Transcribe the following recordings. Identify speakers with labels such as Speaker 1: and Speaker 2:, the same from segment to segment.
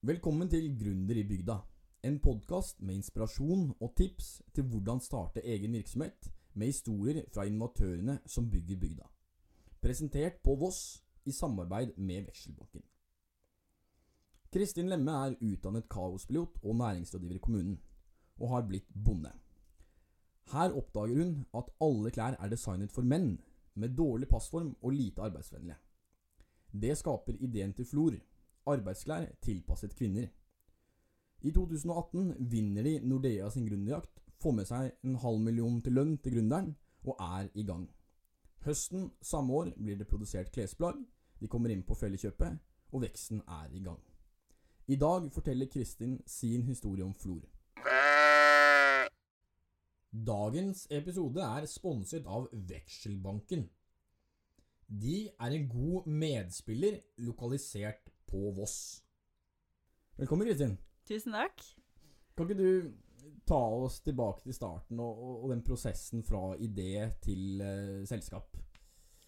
Speaker 1: Velkommen til Gründer i bygda. En podkast med inspirasjon og tips til hvordan starte egen virksomhet, med historier fra innovatørene som bygger bygda. Presentert på Voss i samarbeid med Vekselbanken. Kristin Lemme er utdannet kaospilot og næringsrådgiver i kommunen, og har blitt bonde. Her oppdager hun at alle klær er designet for menn, med dårlig passform og lite arbeidsvennlige. Det skaper ideen til Flor, arbeidsklær tilpasset kvinner. I 2018 vinner de Nordea sin gründerjakt, får med seg en halv million til lønn til gründeren, og er i gang. Høsten samme år blir det produsert klesplagg, de kommer inn på Felleskjøpet, og veksten er i gang. I dag forteller Kristin sin historie om Flor. Dagens episode er sponset av Vekselbanken. De er en god medspiller lokalisert på Voss. Velkommen, Kristin.
Speaker 2: Tusen takk.
Speaker 1: Kan ikke du ta oss tilbake til starten og, og, og den prosessen fra idé til uh, selskap?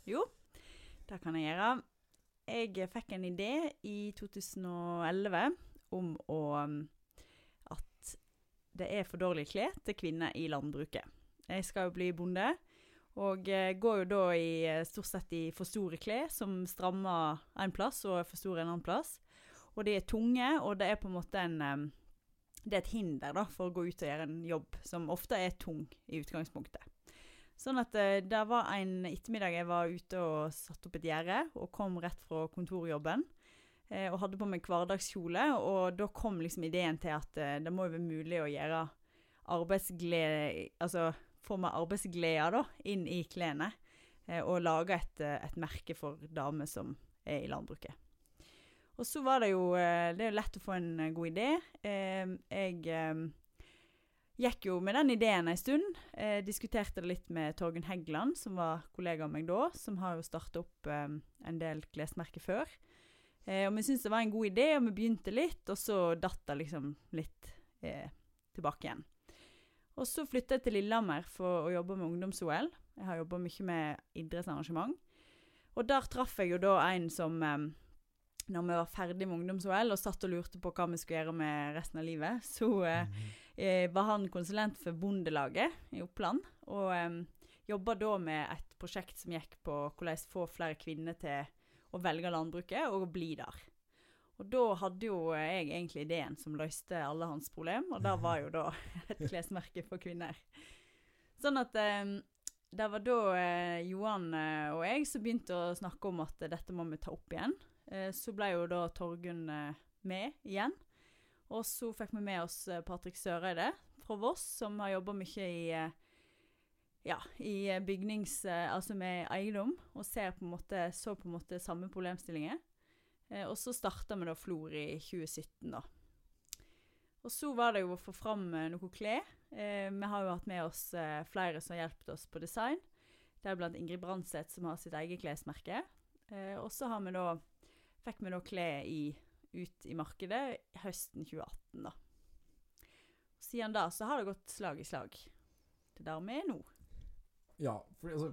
Speaker 2: Jo, det kan jeg gjøre. Jeg fikk en idé i 2011 om å at det er for dårlig klær til kvinner i landbruket. Jeg skal jo bli bonde, og eh, går jo da i eh, stort sett i for store klær som strammer en plass og er for store en annen plass. Og de er tunge, og det er på en måte en eh, Det er et hinder da, for å gå ut og gjøre en jobb som ofte er tung i utgangspunktet. Sånn at det var en ettermiddag jeg var ute og satte opp et gjerde, og kom rett fra kontorjobben. Og hadde på meg hverdagskjole, og da kom liksom ideen til at det må jo være mulig å gjøre arbeidsglede Altså få meg arbeidsglede da, inn i klærne. Eh, og lage et, eh, et merke for damer som er i landbruket. Og så var det jo eh, Det er jo lett å få en god idé. Jeg gikk jo med den ideen en stund. Diskuterte det litt med Torgunn Heggeland, som var kollega av meg da. Som har jo starta opp en del klesmerker før. Og vi syntes det var en god idé, og vi begynte litt, og så datt det liksom litt tilbake igjen. Og så flytta jeg til Lillehammer for å jobbe med ungdoms-OL. Jeg har jobba mye med idrettsarrangement. Og der traff jeg jo da en som eh, når vi var ferdig med ungdoms-OL og satt og lurte på hva vi skulle gjøre med resten av livet, så eh, eh, var han konsulent for Bondelaget i Oppland. Og eh, jobba da med et prosjekt som gikk på hvordan få flere kvinner til å velge landbruket og bli der. Og da hadde jo jeg egentlig ideen som løste alle hans problem, og det var jo da et klesmerke for kvinner. Sånn at eh, det var da eh, Johan eh, og jeg som begynte å snakke om at eh, dette må vi ta opp igjen. Eh, så ble jo da Torgunn eh, med igjen. Og så fikk vi med oss Patrik Patrick Søreide fra Voss, som har jobba mye i eh, ja, i eh, bygnings... eh, altså med eiendom, og på måte, så på en måte samme problemstillinger. Eh, og så starta vi da Flor i 2017, da. Og så var det jo å få fram eh, noe klær. Eh, vi har jo hatt med oss flere som har hjulpet oss på design. Det er blant Ingrid Brandseth som har sitt eget klesmerke. Og så har vi da, fikk vi da klær i, ut i markedet høsten 2018, da. Siden da så har det gått slag i slag. Det der vi er nå.
Speaker 1: Ja, for altså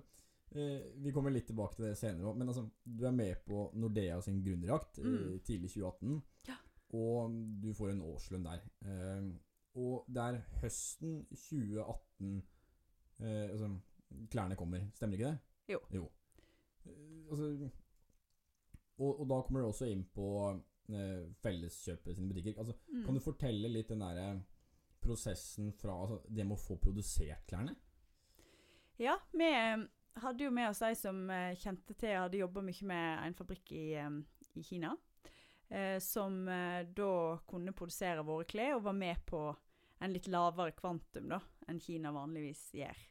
Speaker 1: eh, Vi kommer litt tilbake til det senere òg, men altså, du er med på Nordea sin gründerjakt eh,
Speaker 2: Mm.
Speaker 1: tidlig 2018.
Speaker 2: Ja.
Speaker 1: Og du får en årslønn der. Eh, og det er høsten 2018 eh, altså, klærne kommer, stemmer ikke det?
Speaker 2: Jo.
Speaker 1: Eh, altså, og, og da kommer du også inn på eh, Felleskjøpet sine butikker. Altså,
Speaker 2: Mm.
Speaker 1: Kan du fortelle litt den derre prosessen fra altså, det med å få produsert klærne?
Speaker 2: Ja, vi eh, hadde jo med oss de som eh, kjente til hadde jobba mye med en fabrikk i, eh, i Kina. Eh, som eh, da kunne produsere våre klær, og var med på en litt lavere kvantum da, enn Kina vanligvis gjør.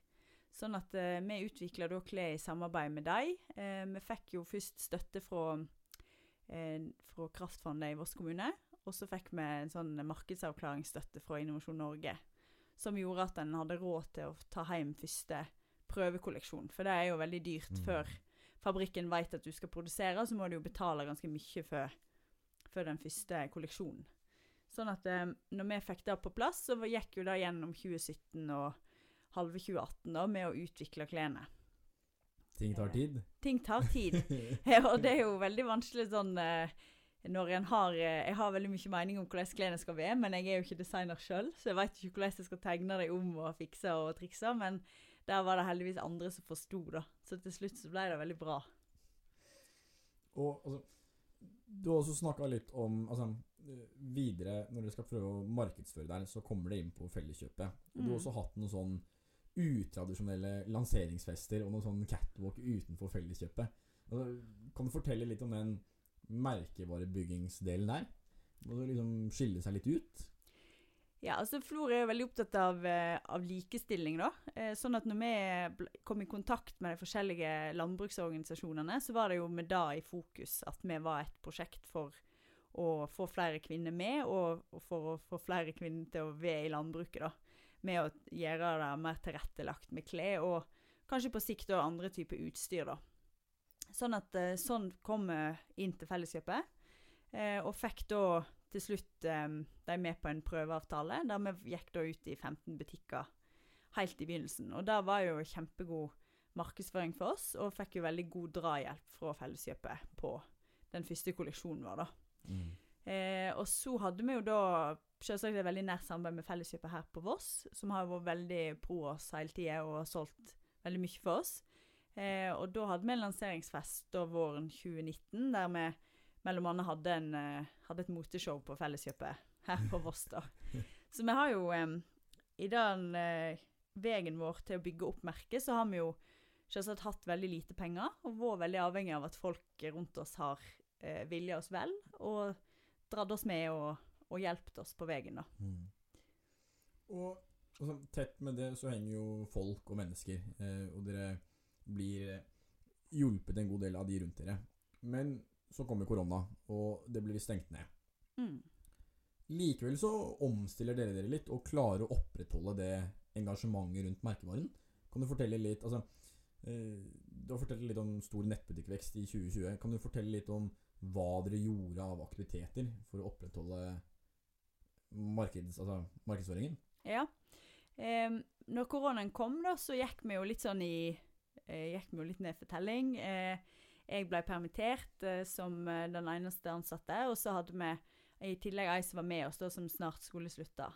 Speaker 2: Sånn at eh, vi utvikla da klær i samarbeid med dem. Eh, vi fikk jo først støtte fra, eh, fra Kraftfondet i Voss kommune. Og så fikk vi en sånn markedsavklaringsstøtte fra Innovasjon Norge. Som gjorde at en hadde råd til å ta hjem første prøvekolleksjon. For det er jo veldig dyrt
Speaker 1: Mm.
Speaker 2: før fabrikken vet at du skal produsere, så må du jo betale ganske mye før, før den første kolleksjonen. Sånn at eh, når vi fikk det på plass, så gikk jo det gjennom 2017 og halve 2018 da, med å utvikle klærne.
Speaker 1: Ting tar tid.
Speaker 2: Ting tar tid. Og det er jo veldig vanskelig sånn eh, når en har eh, Jeg har veldig mye mening om hvordan klærne skal være, men jeg er jo ikke designer sjøl, så jeg vet ikke hvordan jeg skal tegne dem om og fikse og trikse. Men der var det heldigvis andre som forsto, da. Så til slutt så ble det veldig bra.
Speaker 1: Og altså, du har også snakka litt om altså, Videre, når dere skal prøve å markedsføre der, så kommer det inn på Felleskjøpet. Og Du har
Speaker 2: Mm.
Speaker 1: også hatt noen sånn utradisjonelle lanseringsfester og noen sånn catwalk utenfor Felleskjøpet. Altså, kan du fortelle litt om den merkevarebyggingsdelen der? Må liksom skille seg litt ut?
Speaker 2: Ja, altså Flor er jo veldig opptatt av, eh, av likestilling, da. Eh, sånn at når vi kom i kontakt med de forskjellige landbruksorganisasjonene, så var det jo med det i fokus at vi var et prosjekt for å få flere kvinner med, og, for å få flere kvinner til å være i landbruket, da. Med å gjøre det mer tilrettelagt med klær, og kanskje på sikt da andre typer utstyr, da. Sånn at eh, sånn kom vi inn til Felleskjøpet, eh, og fikk da til slutt eh, de med på en prøveavtale, der vi gikk da ut i 15 butikker helt i begynnelsen. Og det var jo kjempegod markedsføring for oss, og fikk jo veldig god drahjelp fra Felleskjøpet på den første kolleksjonen vår, da. Eh, og så hadde vi jo da selvsagt et veldig nært samarbeid med Felleskjøpet her på Voss, som har vært veldig pro oss hele tida og har solgt veldig mye for oss. Eh, og da hadde vi en lanseringsfest da våren 2019, der vi mellom annet hadde, en, eh, hadde et moteshow på Felleskjøpet her på Voss. da. Så vi har jo eh, i den eh, veien vår til å bygge opp merket, så har vi jo selvsagt hatt veldig lite penger, og vært veldig avhengig av at folk rundt oss har eh, vilja oss vel, og dratt oss med og, og hjulpet oss på veien. da.
Speaker 1: Og altså, tett med det så henger jo folk og mennesker, eh, og dere blir eh, hjulpet en god del av de rundt dere. Men så kommer korona, og det blir stengt ned.
Speaker 2: Mm.
Speaker 1: Likevel så omstiller dere dere litt og klarer å opprettholde det engasjementet rundt merkevaren. Kan du fortelle litt altså, eh, Du har fortalt litt om stor nettbutikkvekst i 2020. Kan du fortelle litt om hva dere gjorde av aktiviteter for å opprettholde markeds, altså, markedsføringen?
Speaker 2: Ja. Eh, når koronaen kom, da, så gikk vi jo litt sånn i eh, Gikk vi jo litt ned for telling. Eh, jeg ble permittert eh, som eh, den eneste ansatte, og så hadde vi i tillegg ei som var med oss, da, som snart skulle slutte.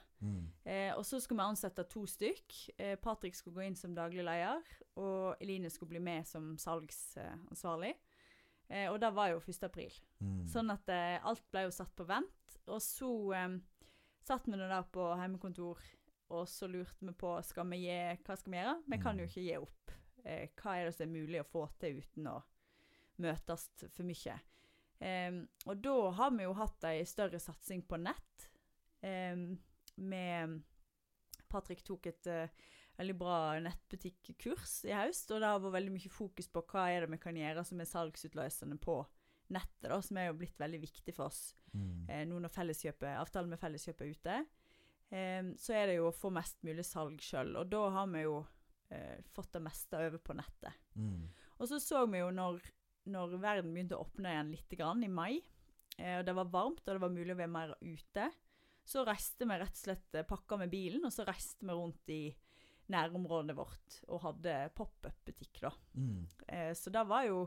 Speaker 2: Eh, og så skulle vi ansette to stykk. Eh, Patrick skulle gå inn som daglig leder, og Eline skulle bli med som salgsansvarlig. Eh, og det var jo 1. april. Sånn at eh, alt ble jo satt på vent. Og så eh, satt vi nå der på hjemmekontor, og så lurte vi på skal vi gi, hva skal vi gjøre. Vi kan jo
Speaker 1: Mm.
Speaker 2: ikke gi opp. Hva er det som er mulig å få til uten å møtes for mye? Em, og da har vi jo hatt ei større satsing på nett. Em, med Patrick tok et eh, veldig bra nettbutikkurs i høst, og det har vært veldig mye fokus på hva er det vi kan gjøre som er salgsutløsende på nettet, da, som er jo blitt veldig viktig for oss eh, nå når avtalen med Felleskjøpet er ute. Eh, så er det jo å få mest mulig salg sjøl, og da har vi jo eh, fått det meste over på nettet. Og så så vi jo når, når verden begynte å åpne igjen litt grann, i mai, eh, og det var varmt og det var mulig å være mer ute, så reiste vi rett og slett eh, pakka med bilen, og så reiste vi rundt i nærområdet vårt og hadde pop-up-butikk, da. Eh, så det var jo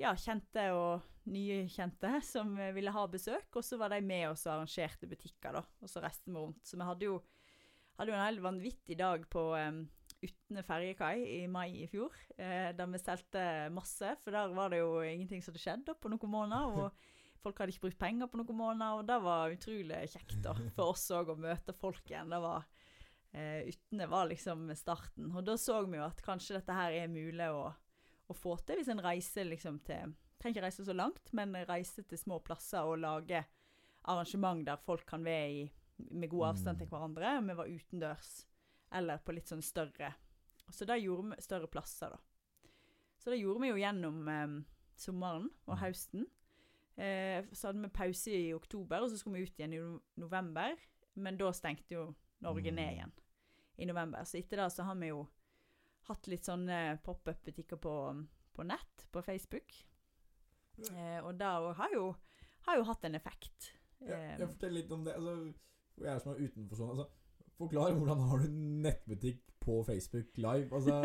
Speaker 2: ja, kjente og nye kjente som ville ha besøk, og så var de med oss og arrangerte butikker, da. Og så reiste vi rundt. Så vi hadde jo, hadde jo en helt vanvittig dag på Utne ferjekai i mai i fjor, eh, der vi solgte masse, for der var det jo ingenting som hadde skjedd da, på noen måneder. og Folk hadde ikke brukt penger på noen måneder, og det var utrolig kjekt da, for oss òg å møte folk igjen. Det var, eh, Utne var liksom starten. Og da så vi jo at kanskje dette her er mulig å, å få til hvis en reiser liksom til Trenger ikke reise så langt, men reise til små plasser og lage arrangement der folk kan være i, med god avstand til
Speaker 1: Mm.
Speaker 2: hverandre. Og vi var utendørs eller på litt sånn større Så da gjorde vi større plasser, da. Så det gjorde vi jo gjennom eh, sommeren og
Speaker 1: Mm.
Speaker 2: høsten. Eh, så hadde vi pause i oktober, og så skulle vi ut igjen i november. Men da stengte jo Norge
Speaker 1: Mm.
Speaker 2: ned igjen i november. Så etter det så har vi jo hatt litt sånne pop-up-butikker på, på nett, på Facebook. Eh, og det har jo, har jo hatt en effekt.
Speaker 1: Ja,
Speaker 2: Eh,
Speaker 1: jeg forteller litt om det. Altså, jeg er som er utenforstående altså, Forklar hvordan har du nettbutikk på Facebook live? Altså,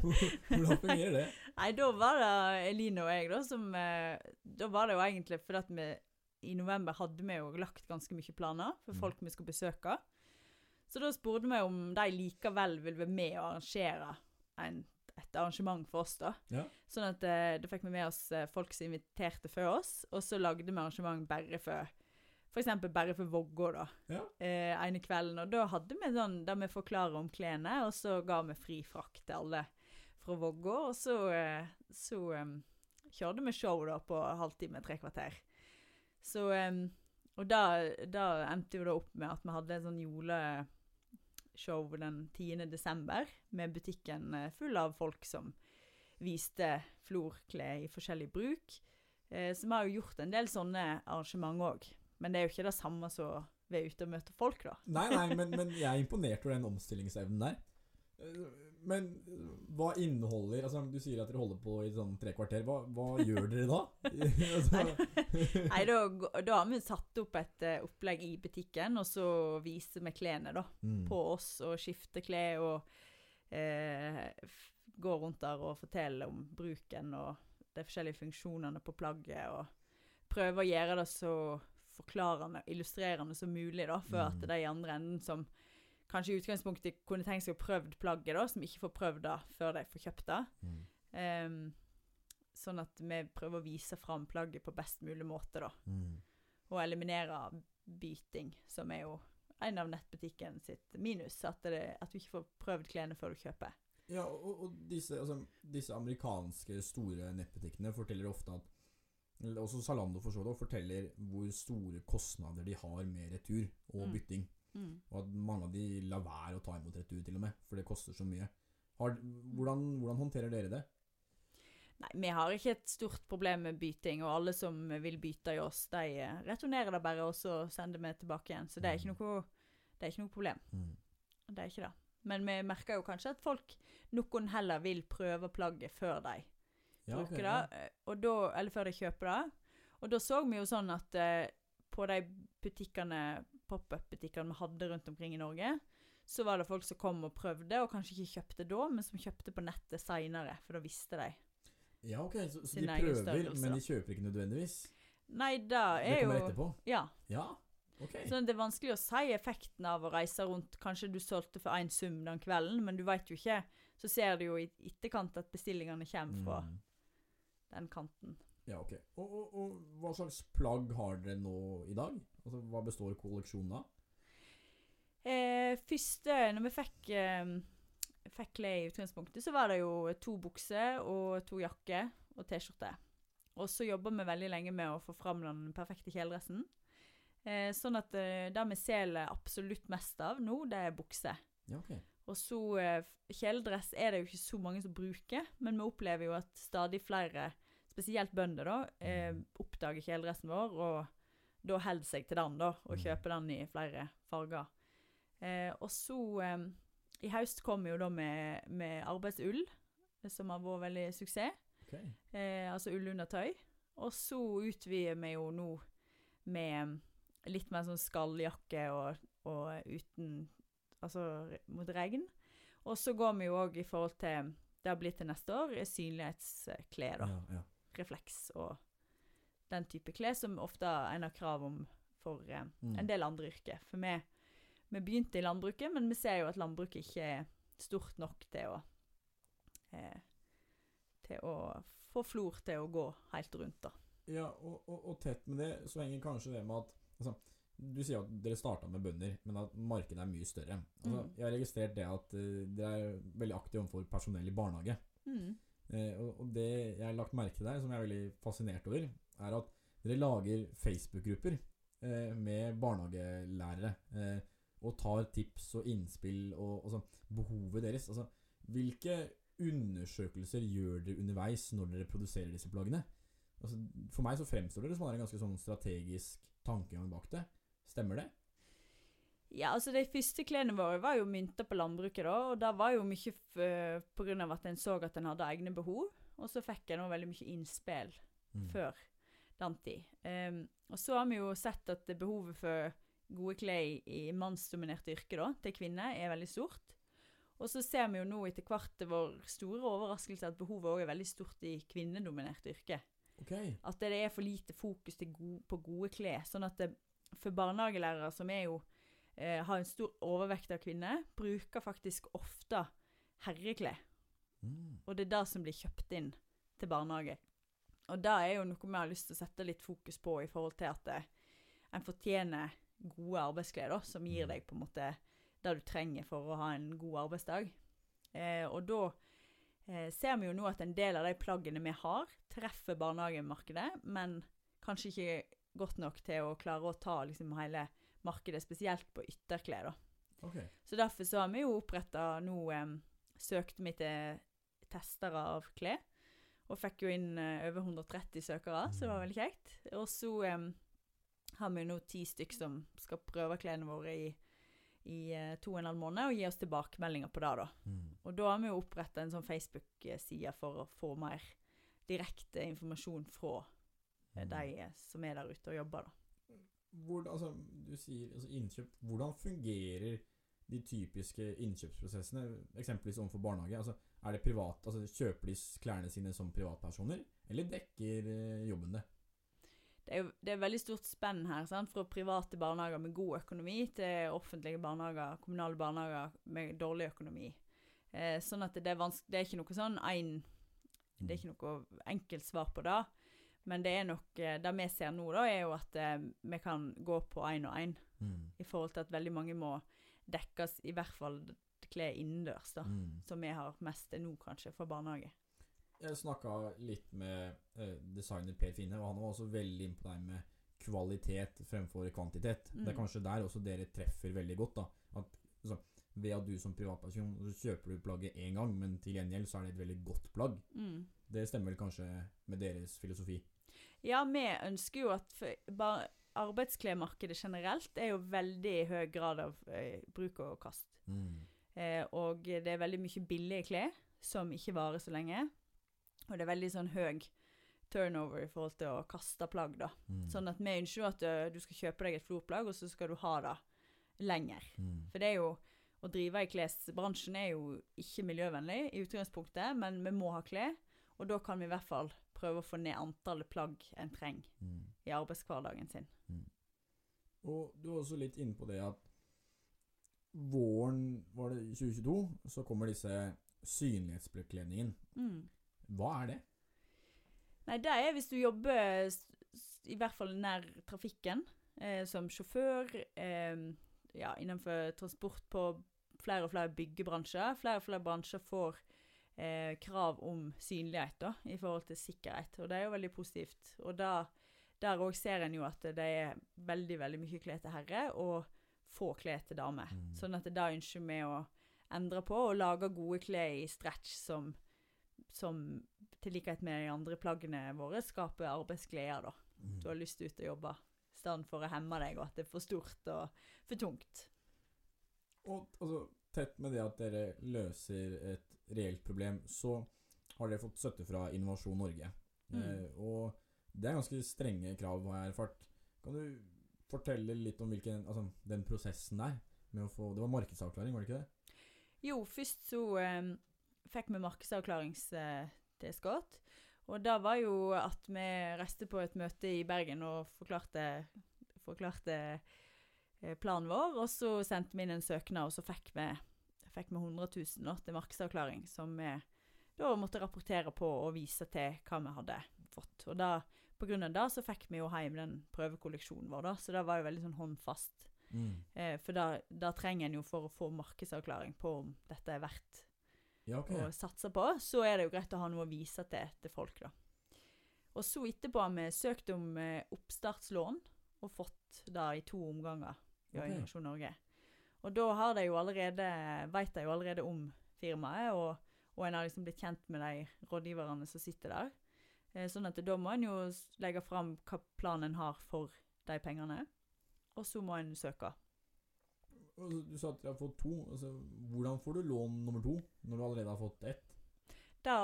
Speaker 1: hvordan fungerer det?
Speaker 2: Nei, da var det Eline og jeg, da, som eh, Da var det jo egentlig fordi at vi i november hadde vi jo lagt ganske mye planer for
Speaker 1: Mm.
Speaker 2: folk vi skulle besøke. Så da spurte vi om de likevel ville være med og arrangere en, et arrangement for oss, da.
Speaker 1: Ja.
Speaker 2: Sånn at eh, da fikk vi med oss eh, folk som inviterte før oss, og så lagde vi arrangement bare for eksempel bare for Vågå, da.
Speaker 1: Ja.
Speaker 2: Eh, ene kvelden. Og da hadde vi sånn der vi forklarer om klærne, og så ga vi fri frakt til alle fra Vågå. Og så, eh, så em, kjørte vi show da på halvtime, tre kvarter. Så em, Og da, da endte jo da opp med at vi hadde en sånn juleshow den 10. desember, med butikken eh, full av folk som viste florklær i forskjellig bruk. Eh, så vi har jo gjort en del sånne arrangement òg. Men det er jo ikke det samme som vi er ute og møter folk, da.
Speaker 1: Nei, nei, men, men jeg er imponert over den omstillingsevnen der. Men hva inneholder Altså, Du sier at dere holder på i sånn tre kvarter. Hva, hva gjør dere da? altså,
Speaker 2: Nei, da, da har vi satt opp et eh, opplegg i butikken, og så viser vi klærne da,
Speaker 1: mm.
Speaker 2: på oss, og skifter klær, og eh, går rundt der og forteller om bruken og de forskjellige funksjonene på plagget, og prøver å gjøre det så forklarende, og illustrerende som mulig, da, før
Speaker 1: Mm.
Speaker 2: at de i andre enden som kanskje i utgangspunktet kunne tenkt seg å prøvd plagget, da, som ikke får prøvd det før de får kjøpt det.
Speaker 1: Mm.
Speaker 2: Um, sånn at vi prøver å vise fram plagget på best mulig måte, da.
Speaker 1: Mm.
Speaker 2: Og eliminere byting, som er jo en av nettbutikken sitt minus. At, det, at du ikke får prøvd klærne før du kjøper.
Speaker 1: Ja, og, og disse, altså, disse amerikanske store nettbutikkene forteller ofte at Også Zalando for så vidt, forteller hvor store kostnader de har med retur og
Speaker 2: Mm.
Speaker 1: bytting. Og at mange av de lar være å ta imot retur, til og med, for det koster så mye. Har, hvordan, hvordan håndterer dere det?
Speaker 2: Nei, vi har ikke et stort problem med byting, og alle som vil bytte i oss, de eh, returnerer det bare, og så sender vi tilbake igjen. Så det er ikke noe, det er ikke noe problem. Det er ikke det. Men vi merker jo kanskje at folk, noen heller vil prøve plagget før de Bruker
Speaker 1: ja.
Speaker 2: det, eh, og da, eller før de kjøper det. Og da så vi jo sånn at eh, på de butikkene, pop-up-butikkene vi hadde rundt omkring i Norge, så var det folk som kom og prøvde, og kanskje ikke kjøpte da, men som kjøpte på nettet seinere, for da visste de.
Speaker 1: Ja, ok, så, så de prøver,
Speaker 2: størrelse,
Speaker 1: men de kjøper ikke nødvendigvis?
Speaker 2: Nei, det
Speaker 1: Det
Speaker 2: er
Speaker 1: kommer
Speaker 2: jo
Speaker 1: etterpå?
Speaker 2: Ja.
Speaker 1: Ja, ok.
Speaker 2: Så det er vanskelig å si effekten av å reise rundt. Kanskje du solgte for én sum den kvelden, men du veit jo ikke. Så ser du jo i etterkant at bestillingene kommer fra
Speaker 1: Mm.
Speaker 2: Den kanten.
Speaker 1: Ja, ok. Og, og, og hva slags plagg har dere nå i dag? Altså, Hva består kolleksjonen av?
Speaker 2: Eh, første, når vi fikk, eh, fikk klær i utgangspunktet, så var det jo to bukser og to jakker og T-skjorte. Og så jobber vi veldig lenge med å få fram den perfekte kjeledressen. Eh, sånn at eh, det vi selger absolutt mest av nå, det er bukser.
Speaker 1: Ja, ok.
Speaker 2: Og så eh, Kjeledress er det jo ikke så mange som bruker, men vi opplever jo at stadig flere, spesielt bønder, da, eh, oppdager kjeledressen vår, og da holder seg til den, da, og
Speaker 1: Mm.
Speaker 2: kjøper den i flere farger. Eh, og så eh, I høst kom vi jo da med, med arbeidsull, som har vært veldig suksess.
Speaker 1: altså
Speaker 2: ull under tøy, Og så utvider vi jo nå med litt mer sånn skalljakke og, og uten Altså mot regn. Og så går vi jo òg i forhold til Det har blitt til neste år, synlighetsklær, da.
Speaker 1: Ja, ja.
Speaker 2: Refleks og den type klær som ofte er en har krav om for eh,
Speaker 1: Mm.
Speaker 2: en del andre yrker. For vi, vi begynte i landbruket, men vi ser jo at landbruket ikke er stort nok til å eh, til å få flor til å gå helt rundt, da.
Speaker 1: Ja, og, og, og tett med det så henger kanskje det med at altså, Du sier at dere starta med bønder, men at markedet er mye større. Altså,
Speaker 2: Mm.
Speaker 1: Jeg har registrert det at uh, dere er veldig aktive overfor personell i barnehage.
Speaker 2: Mm.
Speaker 1: Uh, og, og det jeg har lagt merke til der, som jeg er veldig fascinert over, er at dere lager Facebook-grupper uh, med barnehagelærere. Eh, og tar tips og innspill og altså, behovet deres. Altså, hvilke undersøkelser gjør dere underveis når dere produserer disse plaggene? Altså, for meg så fremstår det som det er en ganske sånn strategisk tankegang bak det. Stemmer det?
Speaker 2: Ja, altså de første klærne våre var jo mynta på landbruket, da. Og det var jo mye f på grunn av at en så at en hadde egne behov. Og så fikk en òg veldig mye innspill
Speaker 1: Mm.
Speaker 2: før den tid. Um, og så har vi jo sett at behovet for gode klær i, mannsdominerte yrker da, til kvinner er veldig stort. Og så ser vi jo nå etter hvert til vår store overraskelse at behovet òg er veldig stort i kvinnedominerte yrker.
Speaker 1: Okay.
Speaker 2: At det er for lite fokus go på gode klær. Sånn at det, for barnehagelærere, som er jo eh, har en stor overvekt av kvinner, bruker faktisk ofte herreklær.
Speaker 1: Mm.
Speaker 2: Og det er det som blir kjøpt inn til barnehage. Og det er jo noe vi har lyst til å sette litt fokus på i forhold til at eh, en fortjener gode arbeidsklær, da, som gir
Speaker 1: Mm.
Speaker 2: deg på en måte det du trenger for å ha en god arbeidsdag. Eh, og da eh, ser vi jo nå at en del av de plaggene vi har, treffer barnehagemarkedet, men kanskje ikke godt nok til å klare å ta liksom hele markedet, spesielt på ytterklær. da.
Speaker 1: Okay.
Speaker 2: Så derfor så har vi jo oppretta nå eh, Søkte vi til testere av klær. Og fikk jo inn eh, over 130 søkere, så det var veldig kjekt. Og så eh, har vi nå ti stykk som skal prøve klærne våre i, i eh, to og en halv måned, og gi oss tilbakemeldinger på det. da.
Speaker 1: Mm.
Speaker 2: Og da har vi jo oppretta en sånn Facebook-side for å få mer direkte informasjon fra
Speaker 1: Mm.
Speaker 2: De eh, som er der ute og jobber. da.
Speaker 1: Hvordan, altså, du sier altså, innkjøp. Hvordan fungerer de typiske innkjøpsprosessene, eksempelvis overfor barnehage? Altså, er det privat, altså, kjøper de klærne sine som privatpersoner, eller dekker eh, jobben det?
Speaker 2: Det er, det er veldig stort spenn her, sant? fra private barnehager med god økonomi til offentlige barnehager, kommunale barnehager med dårlig økonomi. Eh, sånn at det er, det er ikke noe sånn en, Det er ikke noe enkelt svar på det. Men det er nok eh, Det vi ser nå, da, er jo at eh, vi kan gå på én og én.
Speaker 1: Mm.
Speaker 2: I forhold til at veldig mange må dekkes, i hvert fall klær innendørs, da.
Speaker 1: Mm.
Speaker 2: Som vi har mest nå, kanskje, for barnehage.
Speaker 1: Jeg snakka litt med eh, designer Per Finne, og han var også veldig det med kvalitet fremfor kvantitet. Det er
Speaker 2: Mm.
Speaker 1: kanskje der også dere treffer veldig godt. da At altså, Ved at du som privatperson så kjøper du plagget én gang, men til gjengjeld så er det et veldig godt plagg.
Speaker 2: Mm.
Speaker 1: Det stemmer vel kanskje med deres filosofi?
Speaker 2: Ja, vi ønsker jo at arbeidsklemarkedet generelt er jo veldig høy grad av eh, bruk og kast.
Speaker 1: Mm.
Speaker 2: Eh, og det er veldig mye billige klær som ikke varer så lenge. Og det er veldig sånn høy turnover i forhold til å kaste plagg, da.
Speaker 1: Mm.
Speaker 2: Sånn at vi ønsker jo at du, du skal kjøpe deg et florplagg, og så skal du ha det lenger.
Speaker 1: Mm.
Speaker 2: For det er jo Å drive i klesbransjen er jo ikke miljøvennlig i utgangspunktet, men vi må ha klær. Og da kan vi i hvert fall prøve å få ned antallet plagg en trenger
Speaker 1: Mm.
Speaker 2: i arbeidshverdagen sin.
Speaker 1: Og du var også litt inne på det at våren var det 2022, så kommer disse synlighetsbekledningen.
Speaker 2: Mm.
Speaker 1: Hva er det?
Speaker 2: Nei, det er hvis du jobber i hvert fall nær trafikken, eh, som sjåfør, eh, ja, innenfor transport på flere og flere byggebransjer. Flere og flere bransjer får eh, krav om synlighet da, i forhold til sikkerhet, og det er jo veldig positivt. Og da, der òg ser en jo at det er veldig, veldig mye klær til herre, og få klær til dame.
Speaker 1: Mm.
Speaker 2: Sånn at da ønsker vi å endre på, og lage gode klær i stretch som som til likhet med de andre plaggene våre skaper arbeidsglede. da.
Speaker 1: Mm.
Speaker 2: Du har lyst ut å jobbe i stedet for å hemme deg, og at det er for stort og for tungt.
Speaker 1: Og altså, tett med det at dere løser et reelt problem, så har det fått støtte fra Innovasjon Norge.
Speaker 2: Mm.
Speaker 1: Eh, og det er ganske strenge krav, har jeg erfart. Kan du fortelle litt om hvilken, altså, den prosessen der? Med å få, det var markedsavklaring, var det ikke det?
Speaker 2: Jo, først så eh, fikk vi markedsavklaringstilskudd. Og det var jo at vi reiste på et møte i Bergen og forklarte, forklarte eh, planen vår. Og så sendte vi inn en søknad, og så fikk vi, fikk vi 100 000 da, til markedsavklaring. Som vi da måtte rapportere på og vise til hva vi hadde fått. Og da, på grunn av det så fikk vi jo hjem den prøvekolleksjonen vår, da. Så det var jo veldig sånn håndfast.
Speaker 1: Mm.
Speaker 2: Eh, for da, da trenger en jo for å få markedsavklaring på om dette er verdt
Speaker 1: Ja, okay.
Speaker 2: å satse på, så er det jo greit å ha noe å vise til til folk, da. Og så etterpå har vi søkt om eh, oppstartslån, og fått det i to omganger i
Speaker 1: Ok.
Speaker 2: Innovasjon Norge. Og da har de jo allerede, vet de jo allerede om firmaet, og, og en har liksom blitt kjent med de rådgiverne som sitter der. Eh, sånn at da må en jo legge fram hva planen har for de pengene. Og så må en søke.
Speaker 1: Du sa at dere har fått to. Altså, hvordan får du lån nummer to når du allerede har fått ett?
Speaker 2: Det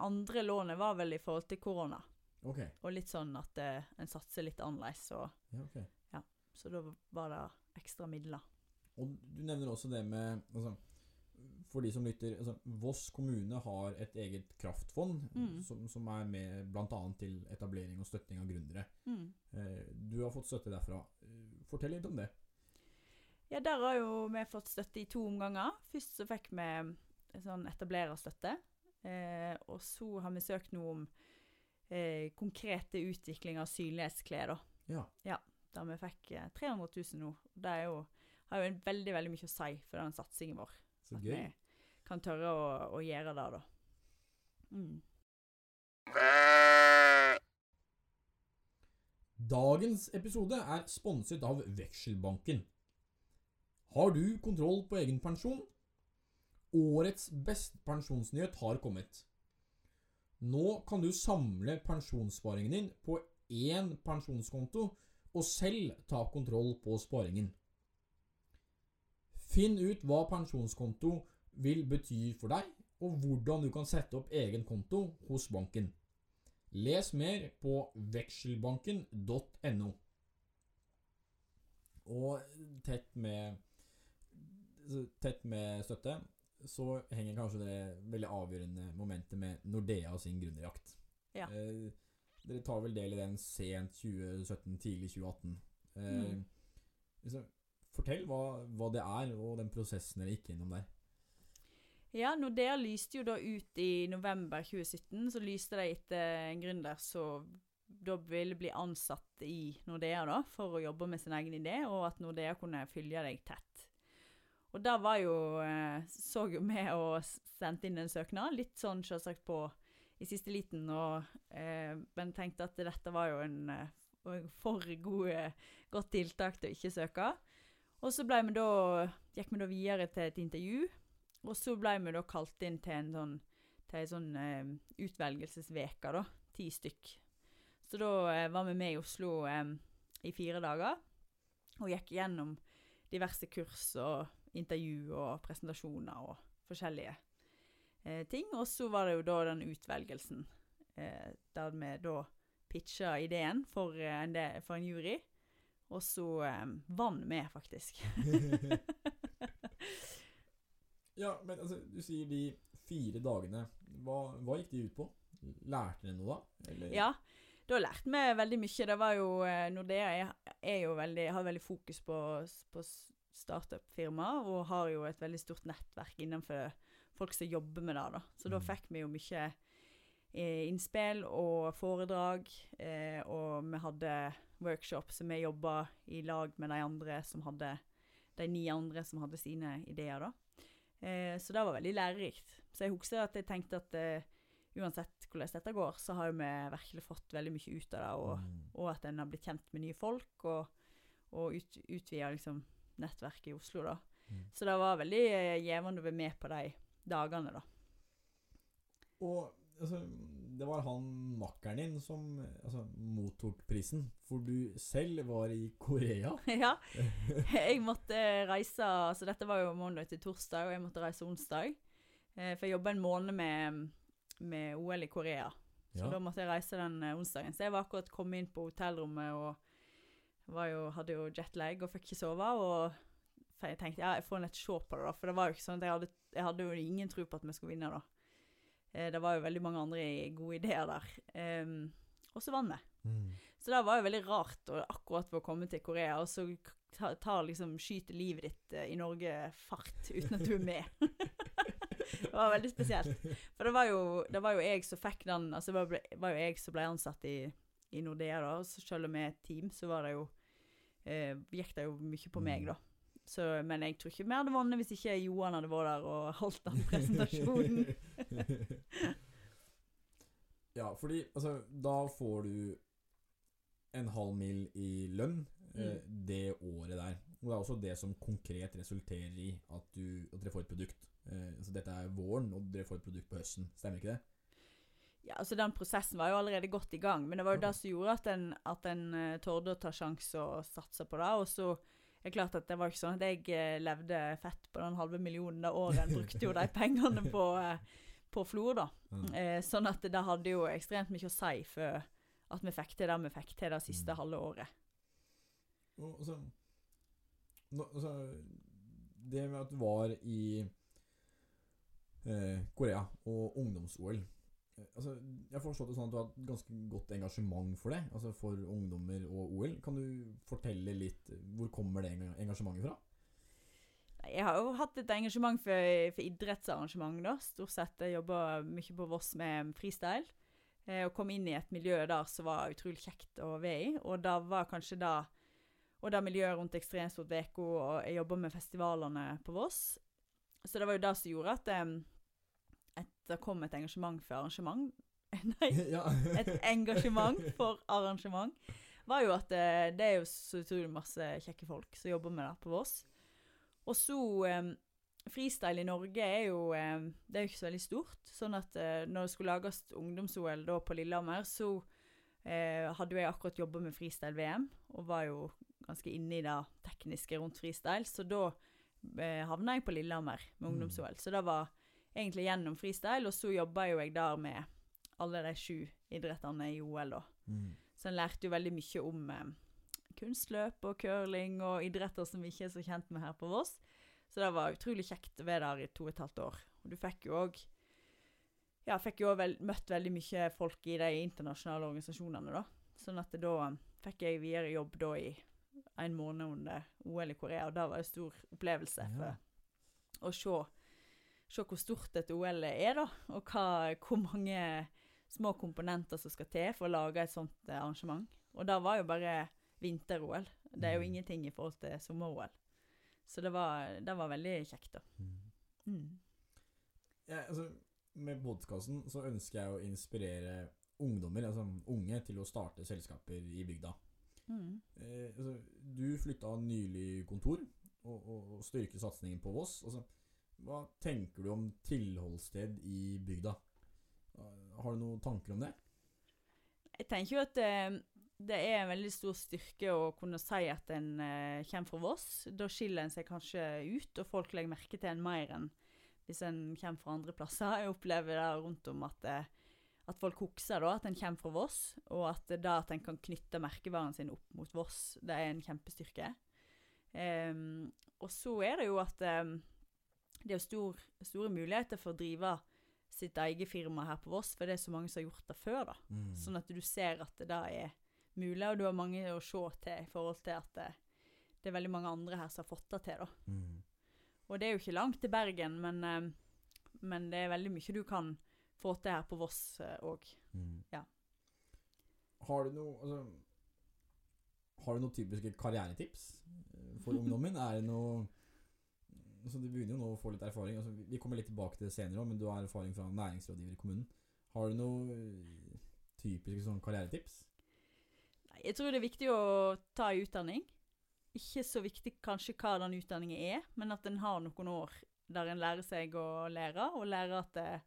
Speaker 2: andre lånet var vel i forhold til korona.
Speaker 1: Ok.
Speaker 2: Og litt sånn at eh, en satser litt annerledes, og,
Speaker 1: Ja, ok.
Speaker 2: så da var det ekstra midler.
Speaker 1: Og du nevner også det med altså, for de som lytter altså, Voss kommune har et eget kraftfond
Speaker 2: Mm.
Speaker 1: som, som er med bl.a. til etablering og støtting av gründere.
Speaker 2: Mm.
Speaker 1: Eh, du har fått støtte derfra. Eh, Fortell litt om det.
Speaker 2: Ja, der har jo vi fått støtte i to omganger. Først så fikk vi en sånn etablererstøtte. Eh, og så har vi søkt noe om eh, konkrete utvikling av synlighetsklær, da.
Speaker 1: Ja.
Speaker 2: Der vi fikk eh, 300 000 nå. Det er jo, har jo en veldig veldig mye å si for den satsingen vår.
Speaker 1: Så
Speaker 2: At
Speaker 1: gøy.
Speaker 2: vi kan tørre å, å gjøre det, da. Mm.
Speaker 1: Dagens episode er sponset av Vekselbanken. Har du kontroll på egen pensjon? Årets beste pensjonsnyhet har kommet. Nå kan du samle pensjonssparingen din på én pensjonskonto og selv ta kontroll på sparingen. Finn ut hva pensjonskonto vil bety for deg, og hvordan du kan sette opp egen konto hos banken. Les mer på vekselbanken.no. Og tett med, tett med støtte så henger kanskje det veldig avgjørende momentet med Nordea og sin gründerjakt.
Speaker 2: Ja.
Speaker 1: Eh, dere tar vel del i den sent 2017, tidlig 2018. Eh,
Speaker 2: Mm.
Speaker 1: liksom, fortell hva, hva det er, og den prosessen dere gikk gjennom der.
Speaker 2: Ja, Nordea lyste jo da ut i november 2017. Så lyste de etter en gründer som da ville bli ansatt i Nordea da, for å jobbe med sin egen idé, og at Nordea kunne følge deg tett. Og da var jo eh, Så jo vi og sendte inn en søknad, litt sånn selvsagt på i siste liten, og, eh, men tenkte at dette var jo en eh, for god, godt tiltak til å ikke søke. Og så vi da, gikk vi da videre til et intervju, og så ble vi da kalt inn til en sånn, til en sånn eh, utvelgelsesveke, da. Ti stykk. Så da eh, var vi med i Oslo eh, i fire dager, og gikk gjennom diverse kurs og intervju og presentasjoner og forskjellige eh, ting. Og så var det jo da den utvelgelsen, eh, der vi da pitcha ideen for, eh, en, for en jury. Og så eh, vann vi, faktisk.
Speaker 1: Ja, men altså, du sier de fire dagene. Hva, hva gikk de ut på? Lærte dere noe da? Eller?
Speaker 2: Ja, da lærte vi veldig mye. Det var jo eh, Nordea er, er jo veldig, har veldig fokus på, på s- startup-firma, og har jo et veldig stort nettverk innenfor folk som jobber med det. da. Så da
Speaker 1: Mm.
Speaker 2: fikk vi jo mye eh, innspill og foredrag, eh, og vi hadde workshop, så vi jobba i lag med de andre som hadde de ni andre som hadde sine ideer, da. Eh, så det var veldig lærerikt. Så jeg husker at jeg tenkte at eh, uansett hvordan dette går, så har vi virkelig fått veldig mye ut av det, og,
Speaker 1: Mm.
Speaker 2: og at en har blitt kjent med nye folk, og, og ut, utvida liksom, nettverket i Oslo, da.
Speaker 1: Mm.
Speaker 2: Så det var veldig eh, gjevende å være med på de dagene, da.
Speaker 1: Og altså, det var han makkeren din som altså, mottok prisen, for du selv var i Korea.
Speaker 2: ja. Jeg måtte reise altså Dette var jo mandag til torsdag, og jeg måtte reise onsdag. Eh, for jeg jobba en måned med, med OL i Korea. Så
Speaker 1: Ja.
Speaker 2: da måtte jeg reise den eh, onsdagen. Så jeg var akkurat kommet inn på hotellrommet og var jo, hadde jo jetlag og fikk ikke sove. Og jeg tenkte ja, jeg får litt se på det, da. For det var jo ikke sånn at jeg hadde, jeg hadde jo ingen tro på at vi skulle vinne, da. Eh, det var jo veldig mange andre gode ideer der. Em, og så vant vi.
Speaker 1: Mm.
Speaker 2: Så det var jo veldig rart å akkurat få komme til Korea, og så ta- ta liksom skyter livet ditt eh, i Norge fart uten at du er med. det var veldig spesielt. For det var jo, det var jo jeg som fikk den Altså det var, var jo jeg som ble ansatt i, i Nordea, da. Og så selv om jeg er et team, så var det jo eh, gikk det jo mye på meg, da. Så, men jeg tror ikke vi hadde vunnet hvis ikke Johan hadde vært der og holdt den presentasjonen.
Speaker 1: ja, fordi altså, da får du en halv mil i lønn eh,
Speaker 2: Mm.
Speaker 1: det året der. Og det er også det som konkret resulterer i at, du, at dere får et produkt. Eh, altså dette er våren, og dere får et produkt på høsten. Stemmer ikke det?
Speaker 2: Ja, altså Den prosessen var jo allerede godt i gang, men det var jo
Speaker 1: okay.
Speaker 2: det som gjorde at en, at en uh, torde å ta sjanse og satse på det. Og så er klart at det var ikke sånn at jeg eh, levde fett på den halve millionen det året. En brukte jo de pengene på, eh, på Flor, da.
Speaker 1: Mm.
Speaker 2: Eh, sånn at det hadde jo ekstremt mye å si for at vi fikk til det vi fikk til det siste
Speaker 1: Mm.
Speaker 2: halve året.
Speaker 1: Og, så, nå, så, det med at du var i eh, Korea og ungdoms-OL. Altså, jeg har forstått det sånn at du har et ganske godt engasjement for det, altså for ungdommer og OL. Kan du fortelle litt Hvor kommer det engasjementet fra?
Speaker 2: Jeg har jo hatt et engasjement for, for idrettsarrangement, da. Stort sett. Jeg jobba mye på Voss med freestyle. Eh, og kom inn i et miljø der som var utrolig kjekt å være i. Og da var kanskje da Og da miljøet rundt Ekstremsport VK, og jeg jobba med festivalene på Voss. Så det var jo det som gjorde at eh, det kom et engasjement for arrangement. Nei,
Speaker 1: ja.
Speaker 2: et engasjement for arrangement, var jo at det, det er jo så utrolig masse kjekke folk som jobber med det på Voss. Og så eh, Freestyle i Norge er jo, eh, det er jo ikke så veldig stort. Sånn at eh, når det skulle lages ungdoms-OL da på Lillehammer, så eh, hadde jo jeg akkurat jobba med freestyle-VM, og var jo ganske inne i det tekniske rundt freestyle. Så da eh, havna jeg på Lillehammer med
Speaker 1: Mm.
Speaker 2: ungdoms-OL. Så det var egentlig gjennom freestyle, og så jobba jo jeg der med alle de sju idrettene i OL, da.
Speaker 1: Mm.
Speaker 2: Så en lærte jo veldig mye om eh, kunstløp og curling og idretter som vi ikke er så kjent med her på Voss. Så det var utrolig kjekt å være der i to og et halvt år. Og du fikk jo òg Ja, fikk jo vel, møtt veldig mye folk i de internasjonale organisasjonene, da. Sånn at da fikk jeg videre jobb da i en måned under OL i Korea, og det var en stor opplevelse
Speaker 1: Ja.
Speaker 2: for å se, se hvor stort et OL er, da. Og hva, hvor mange små komponenter som skal til for å lage et sånt eh, arrangement. Og det var jo bare vinter-OL. Det er jo
Speaker 1: Mm.
Speaker 2: ingenting i forhold til sommer-OL. Så det var, det var veldig kjekt, da.
Speaker 1: Mm.
Speaker 2: Mm.
Speaker 1: Ja, altså, med podkasten så ønsker jeg å inspirere ungdommer, altså unge, til å starte selskaper i bygda.
Speaker 2: Mm.
Speaker 1: Eh, altså, du flytta nylig kontor og, og, og styrker satsingen på Voss. Altså, hva tenker du om tilholdssted i bygda? Har du noen tanker om det?
Speaker 2: Jeg tenker jo at eh, det er en veldig stor styrke å kunne si at en eh, kommer fra Voss. Da skiller en seg kanskje ut, og folk legger merke til en mer enn hvis en kommer fra andre plasser. Jeg opplever det rundt om at, eh, at folk husker at en kommer fra Voss, og at det at en kan knytte merkevaren sin opp mot Voss, det er en kjempestyrke. Um, og så er det jo at em, det er jo stor, store muligheter for å drive sitt eget firma her på Voss, for det er så mange som har gjort det før, da.
Speaker 1: Mm.
Speaker 2: Sånn at du ser at det da er mulig, og du har mange å se til i forhold til at det, det er veldig mange andre her som har fått det til. da.
Speaker 1: Mm.
Speaker 2: Og det er jo ikke langt til Bergen, men, eh, men det er veldig mye du kan få til her på Voss òg.
Speaker 1: Mm.
Speaker 2: Ja.
Speaker 1: Har du noe altså, Har du noen typiske karrieretips eh, for ungdommen? er det noe altså, Du begynner jo nå å få litt erfaring. Altså, vi- vi kommer litt tilbake til det senere, men du har erfaring fra næringsrådgiver i kommunen. Har du noe eh, typiske sånn karrieretips?
Speaker 2: Nei, Jeg tror det er viktig å ta en utdanning. Ikke så viktig kanskje hva den utdanningen er, men at en har noen år der en lærer seg å lære, og lærer at det,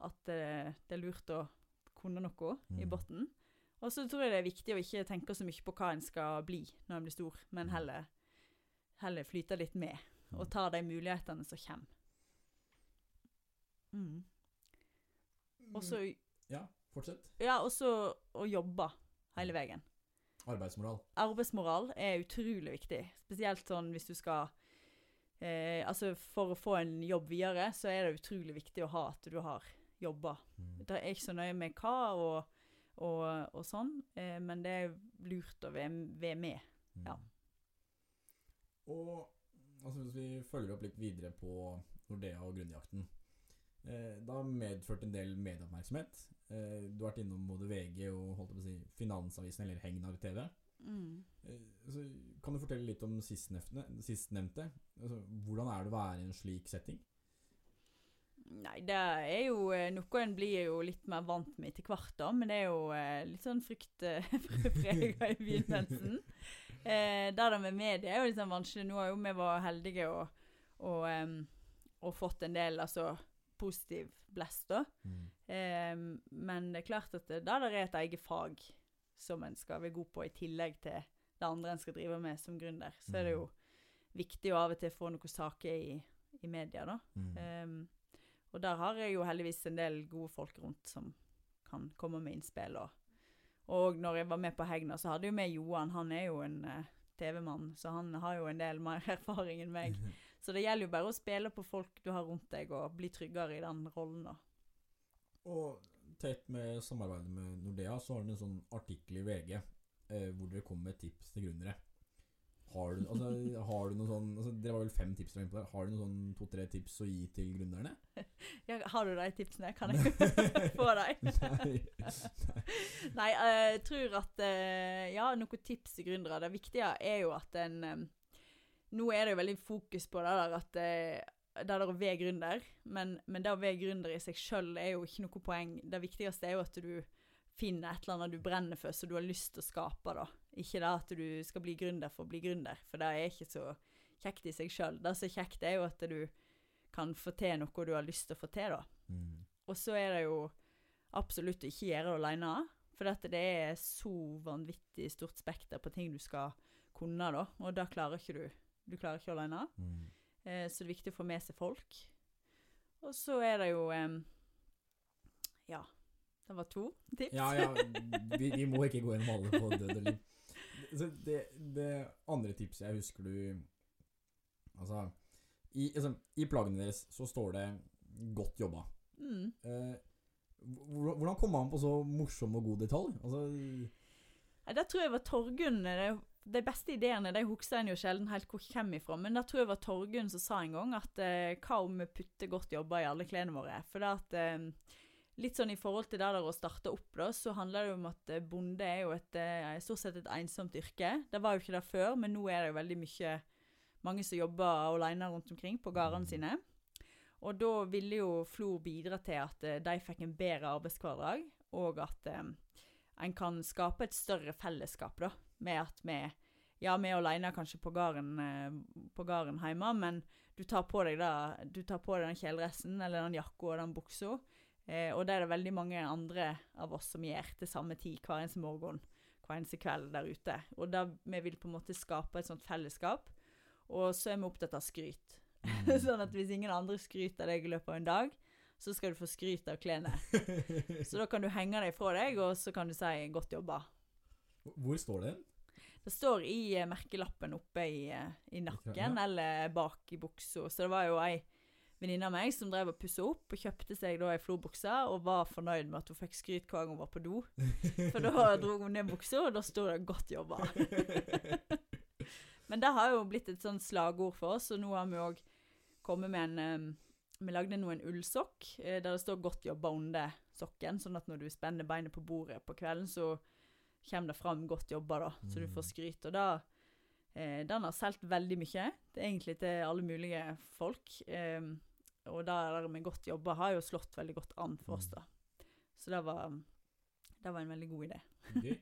Speaker 2: at det, det er lurt å kunne noe i
Speaker 1: Mm.
Speaker 2: bunnen. Og så tror jeg det er viktig å ikke tenke så mye på hva en skal bli når en blir stor, men
Speaker 1: Mm.
Speaker 2: heller, heller flyte litt med, og ta de mulighetene som kommer. Mm. Og så
Speaker 1: Ja, fortsett.
Speaker 2: ja, og så å jobbe hele veien.
Speaker 1: Arbeidsmoral.
Speaker 2: arbeidsmoral er utrolig viktig. Spesielt sånn hvis du skal eh, Altså for å få en jobb videre, så er det utrolig viktig å ha at du har jobba.
Speaker 1: Mm.
Speaker 2: Det er ikke så nøye med hva og, og, og sånn, eh, men det er lurt å være, være med.
Speaker 1: Mm.
Speaker 2: Ja.
Speaker 1: Og altså, hvis vi følger opp litt videre på Nordea og grunnjakten eh, Det har medført en del medieoppmerksomhet. Eh, du har vært innom både VG og holdt på å si, Finansavisen eller Hegnar TV.
Speaker 2: Mm.
Speaker 1: Eh, kan du fortelle litt om sistnevnte? Altså, hvordan er det å være i en slik setting?
Speaker 2: Nei, det er jo eh, noe en blir jo litt mer vant med etter hvert, da. Men det er jo eh, litt sånn fryktprega i begynnelsen. Eh, det der med media er jo litt sånn vanskelig. Nå har jo vi vært heldige og, og, um, og fått en del altså, positiv blest, da. Em, men det er klart at det der er et eget fag som en skal være god på, i tillegg til det andre en skal drive med som gründer. Så er det jo viktig å av og til få noen saker i, i media, da.
Speaker 1: Mm.
Speaker 2: Um, og der har jeg jo heldigvis en del gode folk rundt som kan komme med innspill. Og, og når jeg var med på Hegna, så hadde jo med Johan. Han er jo en uh, TV-mann, så han har jo en del mer erfaring enn meg. Så det gjelder jo bare å spille på folk du har rundt deg, og bli tryggere i den rollen, da.
Speaker 1: Og tett med samarbeidet med Nordea, så har du en sånn artikkel i VG eh, hvor dere kommer med tips til gründere. Har du, altså, har du noen sånn altså, Dere var vel fem tips der, på der. Har du noen sånn to-tre tips å gi til gründerne?
Speaker 2: Ja, har du de tipsene? Kan jeg få dem?
Speaker 1: Nei.
Speaker 2: Nei, eh, jeg tror at eh, Ja, noen tips til gründere. Det viktige er jo at en eh, Nå er det jo veldig fokus på det der at det der å være gründer, men, men det å være gründer i seg sjøl er jo ikke noe poeng. Det viktigste er jo at du finner et eller annet du brenner for, som du har lyst til å skape. da. Ikke da at du skal bli gründer for å bli gründer, for det er ikke så kjekt i seg sjøl. Det som er kjekt, er jo at du kan få til noe du har lyst til å få til. da.
Speaker 1: Mm.
Speaker 2: Og så er det jo absolutt å ikke gjøre det aleine. for dette, det er så vanvittig stort spekter på ting du skal kunne, da. Og det klarer ikke du. Du klarer ikke aleine.
Speaker 1: Mm.
Speaker 2: Eh, så det er viktig å få med seg folk. Og så er det jo eh, Ja, det var to tips.
Speaker 1: Ja, ja, vi, vi må ikke gå gjennom alle på død og liv. Så det, det andre tipset jeg husker du Altså, i, altså, i plaggene deres så står det 'godt jobba'.
Speaker 2: Mm.
Speaker 1: Eh, hvordan kom man på så morsom og god detalj? Altså,
Speaker 2: Ja, Der tror jeg var Torgunn. De beste ideene de husker en jo sjelden helt hvor kommer ifra, men der tror jeg var Torgunn som sa en gang at eh, hva om vi putter godt jobba i alle klærne våre? For det at eh, Litt sånn i forhold til det der å starte opp, da, så handler det om at eh, bonde er jo et, eh, stort sett et ensomt yrke. Det var jo ikke det før, men nå er det jo veldig mye mange som jobber alene rundt omkring på gårdene sine. Og da ville jo Flor bidra til at eh, de fikk en bedre arbeidshverdag, og at eh, en kan skape et større fellesskap, da, med at vi Ja, vi er alene kanskje på gården hjemme, men du tar på deg da, du tar på deg den kjeledressen eller den jakka og den buksa, eh, og det er det veldig mange andre av oss som gjør til samme tid hver eneste morgen, hver eneste kveld der ute. Og da vi vil på en måte skape et sånt fellesskap, og så er vi opptatt av skryt. sånn at hvis ingen andre skryter deg i løpet av en dag, så skal du få skryt av klærne. Så da kan du henge deg fra deg, og så kan du si 'godt jobba'.
Speaker 1: hvor står det?
Speaker 2: Det står i eh, merkelappen oppe i, eh, i nakken eller bak i buksa. Så det var jo ei venninne av meg som drev og pussa opp, og kjøpte seg da ei flobukse, og var fornøyd med at hun fikk skryt hver gang hun var på do. For da dro hun ned buksa, og da sto det 'godt jobba'. Men det har jo blitt et sånn slagord for oss, og nå har vi òg kommet med en Vi lagde nå en ullsokk eh, der det står 'godt jobba' under sokken, sånn at når du spenner beinet på bordet på kvelden, så kommer det fram 'godt jobba', da, så du får
Speaker 1: Mm.
Speaker 2: skryt. Og da Den har solgt veldig mye. Det egentlig til alle mulige folk. em, og der med 'godt jobba' har jo slått veldig godt an for oss,
Speaker 1: Mm.
Speaker 2: da. Så det var, det var en veldig god idé.
Speaker 1: Gøy.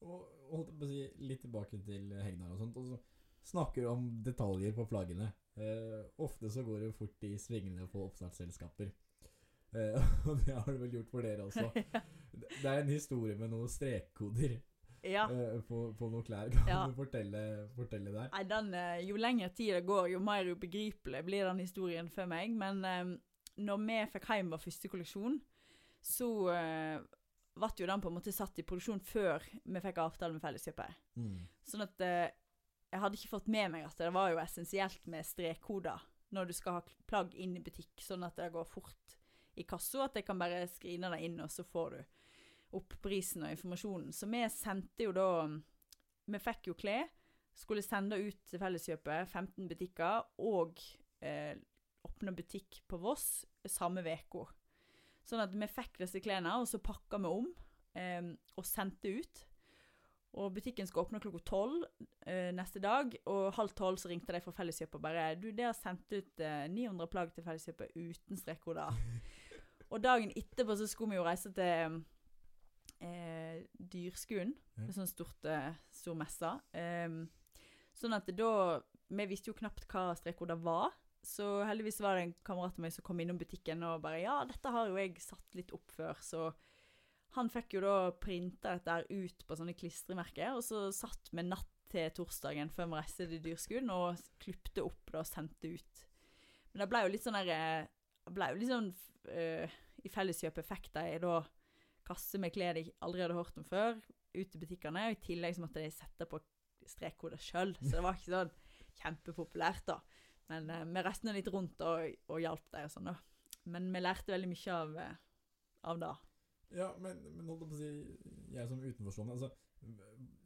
Speaker 1: Og holdt jeg på å si litt tilbake til Hegnar og sånt. Og så snakker du om detaljer på flaggene. Eh, ofte så går det jo fort i svingene på oppstartsselskaper. Eh, og det har det vel gjort for dere også. Det er en historie med noen strekkoder
Speaker 2: Ja.
Speaker 1: eh, på, på noen klær. Kan
Speaker 2: Ja.
Speaker 1: du fortelle, fortelle der?
Speaker 2: Nei, den, eh, jo lengre tid det går, jo mer ubegripelig blir den historien for meg. Men eh, når vi fikk hjem vår første kolleksjon, så uh, ble jo den på en måte satt i produksjon før vi fikk avtale med Felleskjøpet.
Speaker 1: Mm.
Speaker 2: Sånn at uh, jeg hadde ikke fått med meg at det var jo essensielt med strekkoder når du skal ha plagg inn i butikk, sånn at det går fort i kassa, at jeg kan bare skrine det inn, og så får du opp prisen og informasjonen. Så vi sendte jo da Vi fikk jo klær, skulle sende ut til Felleskjøpet 15 butikker, og eh, åpne butikk på Voss samme uke. Sånn at vi fikk disse klærne, og så pakka vi om eh, og sendte ut. Og butikken skulle åpne klokka tolv eh, neste dag, og halv tolv så ringte de fra Felleskjøpet og bare Du, de har sendt ut eh, 900 plagg til Felleskjøpet uten strekkoder. og dagen etterpå så skulle vi jo reise til eh, Dyrskuen, en sånn stort, eh, stor messe. Em, sånn at da Vi visste jo knapt hva strekkoder var. Så heldigvis var det en kamerat av meg som kom innom butikken og bare Ja, dette har jo jeg satt litt opp før, så han fikk jo da printa dette her ut på sånne klistremerker, og så satt vi natt til torsdagen før vi reiste til Dyrskuen og klipte opp da og sendte ut. Men det ble jo litt sånn der eh, ble jo litt sånn eh, I Felleskjøpet fikk de da kasse med klær de aldri hadde hørt om før, ut i butikkene. Og I tillegg så måtte de sette på strekkoder sjøl, så det var ikke sånn kjempepopulært, da. Men eh, vi reiste litt rundt og, og hjalp dem og sånn, da. Men vi lærte veldig mye av, eh, av det.
Speaker 1: Ja, men, men holdt jeg på å si, jeg som utenforstående altså,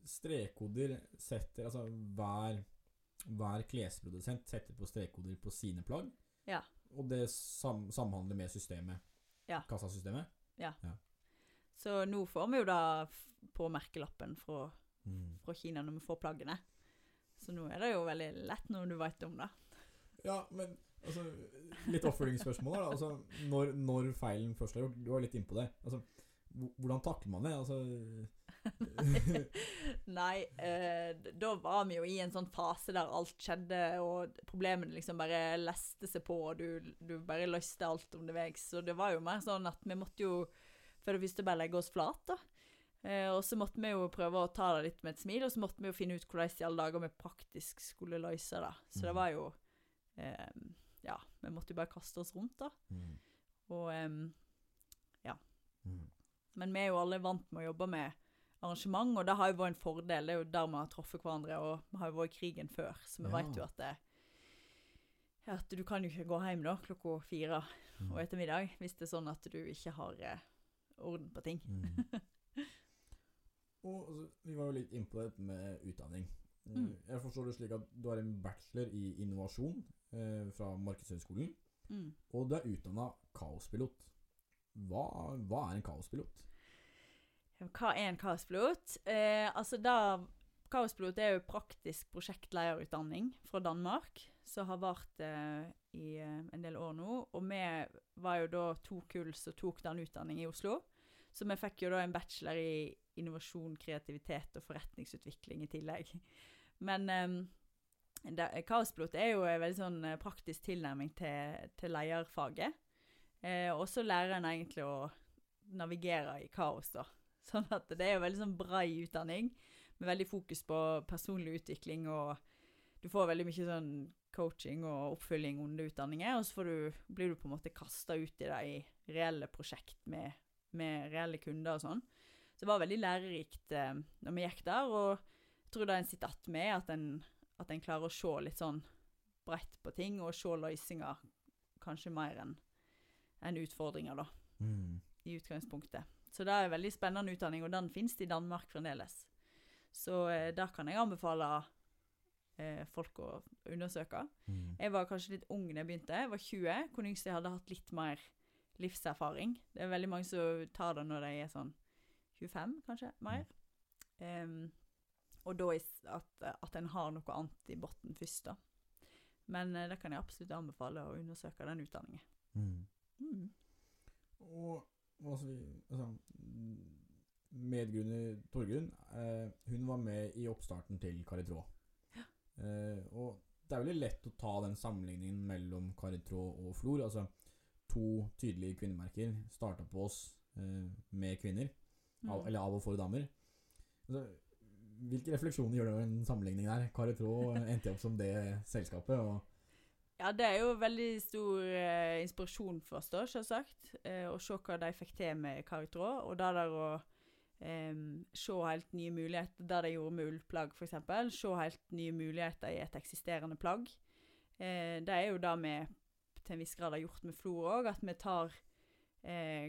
Speaker 1: Strekkoder setter Altså hver, hver klesprodusent setter på strekkoder på sine plagg.
Speaker 2: Ja.
Speaker 1: Og det sam, samhandler med systemet.
Speaker 2: Ja.
Speaker 1: Kassasystemet.
Speaker 2: Så nå får vi jo da på merkelappen fra, fra Kina når vi får plaggene. Så nå er det jo veldig lett når du veit om det.
Speaker 1: Ja, men altså, litt oppfølgingsspørsmål da. Altså, når, når feilen først er gjort, du var litt innpå det. Altså, hvordan takler man det? Altså,
Speaker 2: Nei, eh, da var vi jo i en sånn fase der alt skjedde, og problemene liksom bare leste seg på, og du, du bare løste alt underveis. Så det var jo mer sånn at vi måtte jo for det første bare legge oss flat, da. Eh, og så måtte vi jo prøve å ta det litt med et smil, og så måtte vi jo finne ut hvordan i alle dager vi praktisk skulle løse det. Så det
Speaker 1: Mhm.
Speaker 2: var jo eh, Ja, vi måtte jo bare kaste oss rundt, da.
Speaker 1: mm,
Speaker 2: Og ja.
Speaker 1: mm,
Speaker 2: Men vi er jo alle vant med å jobbe med arrangement, og det har jo vært en fordel. Det er jo der vi har truffet hverandre, og vi har jo vært i krigen før, så vi
Speaker 1: Ja.
Speaker 2: vet jo at det at du kan jo ikke gå hjem da klokka fire
Speaker 1: mm,
Speaker 2: og ettermiddag hvis det er sånn at du ikke har eh, orden på ting.
Speaker 1: mm. Og altså, vi var jo litt innpå det med utdanning. Eh,
Speaker 2: Mm.
Speaker 1: Jeg forstår det slik at du har en bachelor i innovasjon eh, fra Markedshøgskolen,
Speaker 2: Mm.
Speaker 1: og du er utdanna kaospilot. Hva, hva er en kaospilot?
Speaker 2: Hva er en kaospilot? Eh, altså da, Kaospilot er jo praktisk prosjektlederutdanning fra Danmark, som har vart eh, i eh, en del år nå. Og vi var jo da to kull som tok den utdanningen i Oslo. Så vi fikk jo da en bachelor i innovasjon, kreativitet og forretningsutvikling i tillegg. Men um, det- Kaospilot er jo en veldig sånn eh, praktisk tilnærming til, til lederfaget. Eh, og så lærer en egentlig å navigere i kaos, da. Sånn at det er jo veldig sånn brei utdanning, med veldig fokus på personlig utvikling, og du får veldig mye sånn coaching og oppfølging under utdanningen, og så får du, blir du på en måte kasta ut i det i reelle prosjekt med, med reelle kunder og sånn. Så det var veldig lærerikt eh, når vi gikk der, og jeg tror det en sitter igjen med, at en, at en klarer å se litt sånn bredt på ting, og se løsninger kanskje mer enn en utfordringer, da
Speaker 1: Mm.
Speaker 2: i utgangspunktet. Så det er en veldig spennende utdanning, og den finnes i Danmark fremdeles. Så eh, der kan jeg anbefale folk å undersøke.
Speaker 1: Mm.
Speaker 2: Jeg var kanskje litt ung da jeg begynte. Jeg var 20. Kunne ønske jeg hadde hatt litt mer livserfaring. Det er veldig mange som tar det når de er sånn 25, kanskje, mer. Em, og da at, at en har noe annet i bunnen først, da. Men eh, det kan jeg absolutt anbefale å undersøke den utdanningen.
Speaker 1: Mm.
Speaker 2: Mm.
Speaker 1: Og altså, vi- altså, mm, medgrunner Torgunn, eh, hun var med i oppstarten til Karitrå. Eh, og det er veldig lett å ta den sammenligningen mellom Karitrå og Flor. Altså to tydelige kvinnemerker starta på oss eh, med kvinner, av,
Speaker 2: Mm.
Speaker 1: eller av og for damer. Altså, hvilke refleksjoner gjør du av en sammenligning der? Karitrå endte opp som det selskapet. og
Speaker 2: Ja, det er jo veldig stor eh, inspirasjon for oss, da, selvsagt. Eh, å se hva de fikk til med Karitråd. Og det der å em, se helt nye muligheter, der de gjorde med ullplagg f.eks. Se helt nye muligheter i et eksisterende plagg. Uh, det er jo det vi til en viss grad har gjort med Flor òg, at vi tar, uh,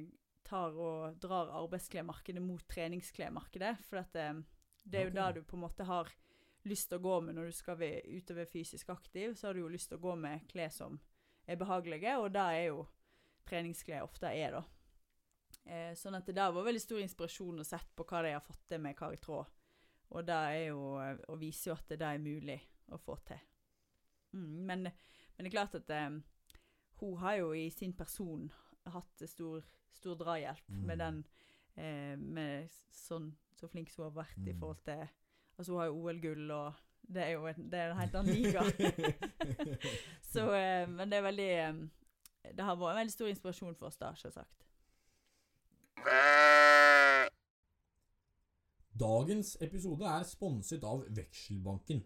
Speaker 2: tar og drar arbeidsklemarkedet mot treningsklemarkedet. For at, uh, det er jo
Speaker 1: okay.
Speaker 2: det du på en måte har lyst til å gå med når du skal være utover fysisk aktiv, så har du jo lyst til å gå med klær som er behagelige, og det er jo treningsklær ofte er, da. Eh, sånn at det der var veldig stor inspirasjon å sette på hva de har fått til med Kari Tråd. Og det er jo eh, å vise jo at det er mulig å få til. Mm, men, men det er klart at eh, hun har jo i sin person hatt stor, stor drahjelp
Speaker 1: Mm.
Speaker 2: med den eh, med sånn så flink som hun har vært i
Speaker 1: Mm.
Speaker 2: forhold til Altså, hun har jo OL-gull, og det er jo en, det er en helt annen liga. så, eh, men det er veldig eh, Det har vært en veldig stor inspirasjon for oss da, selvsagt.
Speaker 1: Dagens episode er sponset av Vekselbanken.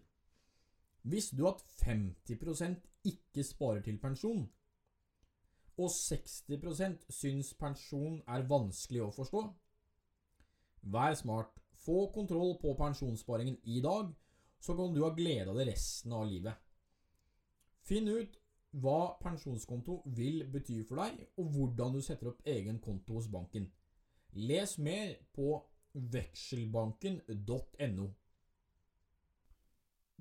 Speaker 1: Hvis du at 50% ikke sparer til pensjon? Og 60% syns pensjon er vanskelig å forstå? Vær smart. Få kontroll på pensjonssparingen i dag. så kan du ha glede av det resten av livet. Finn ut hva pensjonskonto vil bety for deg, og hvordan du setter opp egen konto hos banken. Les mer på vekselbanken.no.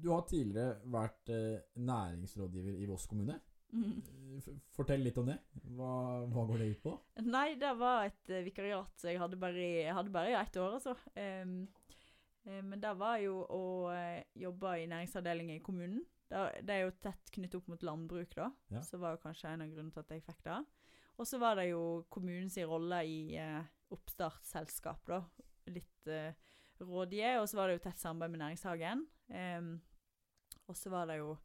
Speaker 1: Du har tidligere vært eh, næringsrådgiver i Voss kommune. Mm. Fortell litt om det. Hva, hva går det ut på?
Speaker 2: Nei, det var et eh, vikariat så jeg hadde bare jeg hadde bare ett år, altså. Eh, men det var jo å eh, jobbe i næringsavdelingen i kommunen. Det, det er jo tett knyttet opp mot landbruk, da.
Speaker 1: Ja.
Speaker 2: Så var jo kanskje en av grunnene til at jeg fikk det. Og så var det jo kommunens rolle i eh, oppstartsselskap, da. Litt eh, rådige. og så var det jo tett samarbeid med Næringshagen. Um, og så var det jo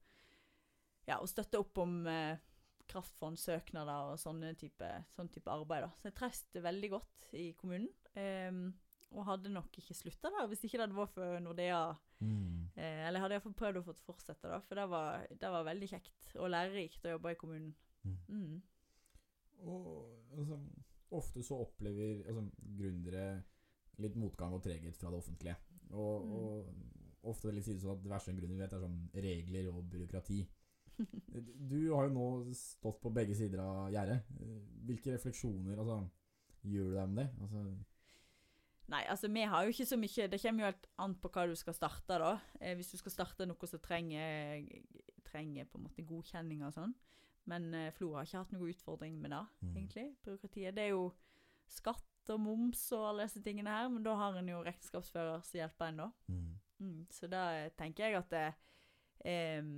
Speaker 2: ja, å støtte opp om eh, kraftfondsøknader og sånne type, sånn type arbeid. Da. Så jeg trivdes veldig godt i kommunen. Um, og hadde nok ikke slutta da, hvis ikke det hadde vært for Nordea. Eh, eller hadde fått prøvd å få fortsette, da, for det var, det var veldig kjekt og lærerikt å jobbe i kommunen.
Speaker 1: Mm.
Speaker 2: Mm.
Speaker 1: Og altså, ofte så opplever altså, gründere litt motgang og treghet fra det offentlige. Og,
Speaker 2: Mm.
Speaker 1: og ofte litt sies sånn at det verste en vi vet, er sånn regler og byråkrati. Du har jo nå stått på begge sider av gjerdet. Hvilke refleksjoner altså, gjør du deg om det? Altså,
Speaker 2: Nei, altså vi har jo ikke så mye Det kommer jo helt an på hva du skal starte, da. Eh, hvis du skal starte noe som trenger, trenger på en måte godkjenning og sånn. Men eh, Flo har ikke hatt noen utfordring med det,
Speaker 1: Mm.
Speaker 2: egentlig. Byråkratiet. Det er jo skatt og moms og alle disse tingene her, men da har en jo regnskapsfører som hjelper en, da.
Speaker 1: mm.
Speaker 2: Mm, så da tenker jeg at det eh,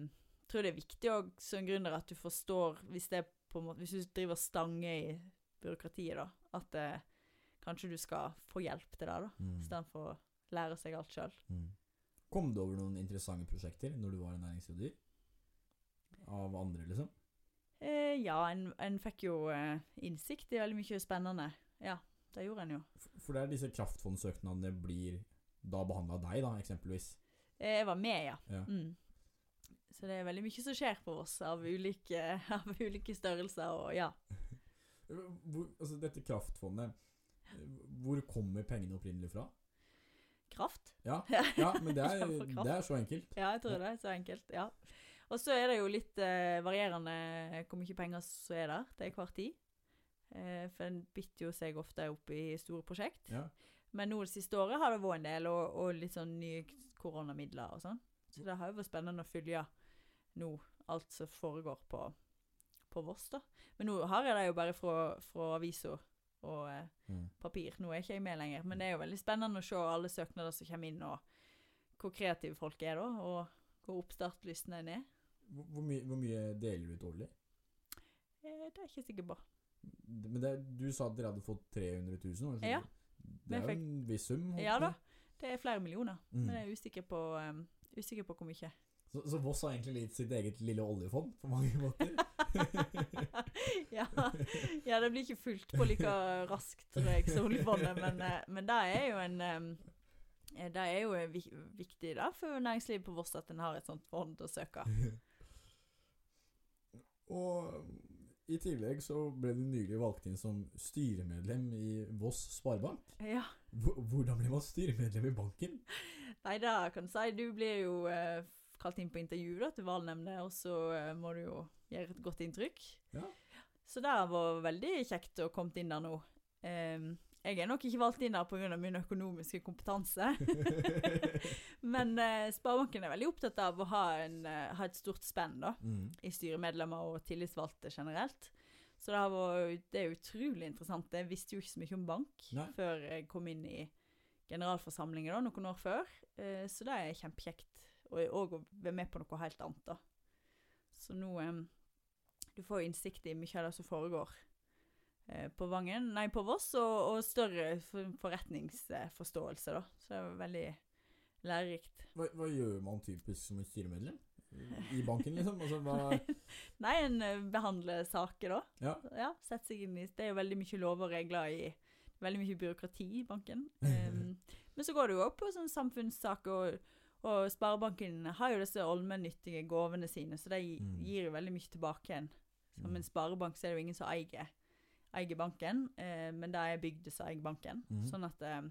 Speaker 2: tror det er viktig òg som gründer at du forstår hvis, det på en måte, hvis du driver stange i byråkratiet, da, at eh, kanskje du skal få hjelp til det, da,
Speaker 1: Mm.
Speaker 2: istedenfor å lære seg alt sjøl.
Speaker 1: Mm. Kom det over noen interessante prosjekter når du var en næringsrådgiver? Av andre, liksom?
Speaker 2: Eh, ja, en, en fikk jo eh, innsikt i veldig mye spennende. Ja, det gjorde en jo.
Speaker 1: For det er disse kraftfondsøknadene blir da behandla av deg, da, eksempelvis.
Speaker 2: Eh, jeg var med, ja.
Speaker 1: Ja.
Speaker 2: Mm. Så det er veldig mye som skjer på oss av ulike, av ulike størrelser, og ja.
Speaker 1: Hvor, altså dette kraftfondet, hvor kommer pengene opprinnelig fra?
Speaker 2: Kraft.
Speaker 1: Ja, ja men det er, det er så enkelt.
Speaker 2: Ja, jeg tror det er så enkelt. ja. Og så er det jo litt eh, varierende hvor mye penger som er der til hver tid. Eh, for en bytter jo seg ofte opp i store prosjekt.
Speaker 1: Ja.
Speaker 2: Men nå det siste året har det vært en del, og, og litt sånn nye koronamidler og sånn. Så det har jo vært spennende å følge nå alt som foregår på, på Voss, da. Men nå har jeg det jo bare fra, fra avisa og eh,
Speaker 1: Mm.
Speaker 2: papir. Nå er ikke jeg med lenger, men det er jo veldig spennende å se alle søknader som kommer inn, og hvor kreative folk er da, og hvor oppstartlystne en er.
Speaker 1: Hvor, hvor, mye, hvor mye deler du ut årlig?
Speaker 2: Eh, det er jeg ikke sikker på.
Speaker 1: Men det, du sa at dere hadde fått 300 000? var det sånn?
Speaker 2: Ja.
Speaker 1: Det er jo en viss sum.
Speaker 2: Ja da, det er flere millioner,
Speaker 1: Mm.
Speaker 2: men jeg er usikker på, um, usikker på hvor mye.
Speaker 1: Så, så Voss har egentlig litt sitt eget lille oljefond på mange måter.
Speaker 2: ja. ja, det blir ikke fullt på like raskt, tror jeg, som oljefondet, men, eh, men det er jo en um, eh, det er jo viktig da, for næringslivet på Voss at en har et sånt fond å søke.
Speaker 1: Og i tillegg så ble du nylig valgt inn som styremedlem i Voss Sparebank.
Speaker 2: Ja.
Speaker 1: Hvordan blir man styremedlem i banken?
Speaker 2: Nei, da kan du si du blir jo eh, kalt inn på intervju da, til valgnemnda, og så eh, må du jo gjøre et godt inntrykk.
Speaker 1: Ja.
Speaker 2: Så det var veldig kjekt å komme inn der nå. Em, jeg er nok ikke valgt inn der pga. min økonomiske kompetanse. Men eh, Sparebanken er veldig opptatt av å ha, en, eh, ha et stort spenn da,
Speaker 1: Mm.
Speaker 2: i styremedlemmer og tillitsvalgte generelt. Så det, var, det er utrolig interessant. Jeg visste jo ikke så mye om bank
Speaker 1: Nei.
Speaker 2: før jeg kom inn i generalforsamlingen da, noen år før. Eh, så det er kjempekjekt. Og òg å være med på noe helt annet, da. Så nå eh, Du får innsikt i mye av det som foregår på Vangen, nei, på Voss, og, og større forretningsforståelse, da. Så det er veldig lærerikt.
Speaker 1: Hva, hva gjør man typisk som et styremedlem? I banken, liksom? Altså, hva
Speaker 2: Nei, en eh, behandler saker, da.
Speaker 1: Ja.
Speaker 2: Ja, sette seg inn i Det er jo veldig mye lover og regler i Veldig mye byråkrati i banken. Um, men så går det jo opp på sånn samfunnssaker, og, og Sparebanken har jo disse allmennyttige gavene sine, så de
Speaker 1: Mm.
Speaker 2: gir jo veldig mye tilbake igjen. Som
Speaker 1: Mm.
Speaker 2: en sparebank så er det jo ingen som eier, eier banken, eh, men det er bygde som eier banken.
Speaker 1: Mm.
Speaker 2: Sånn at eh,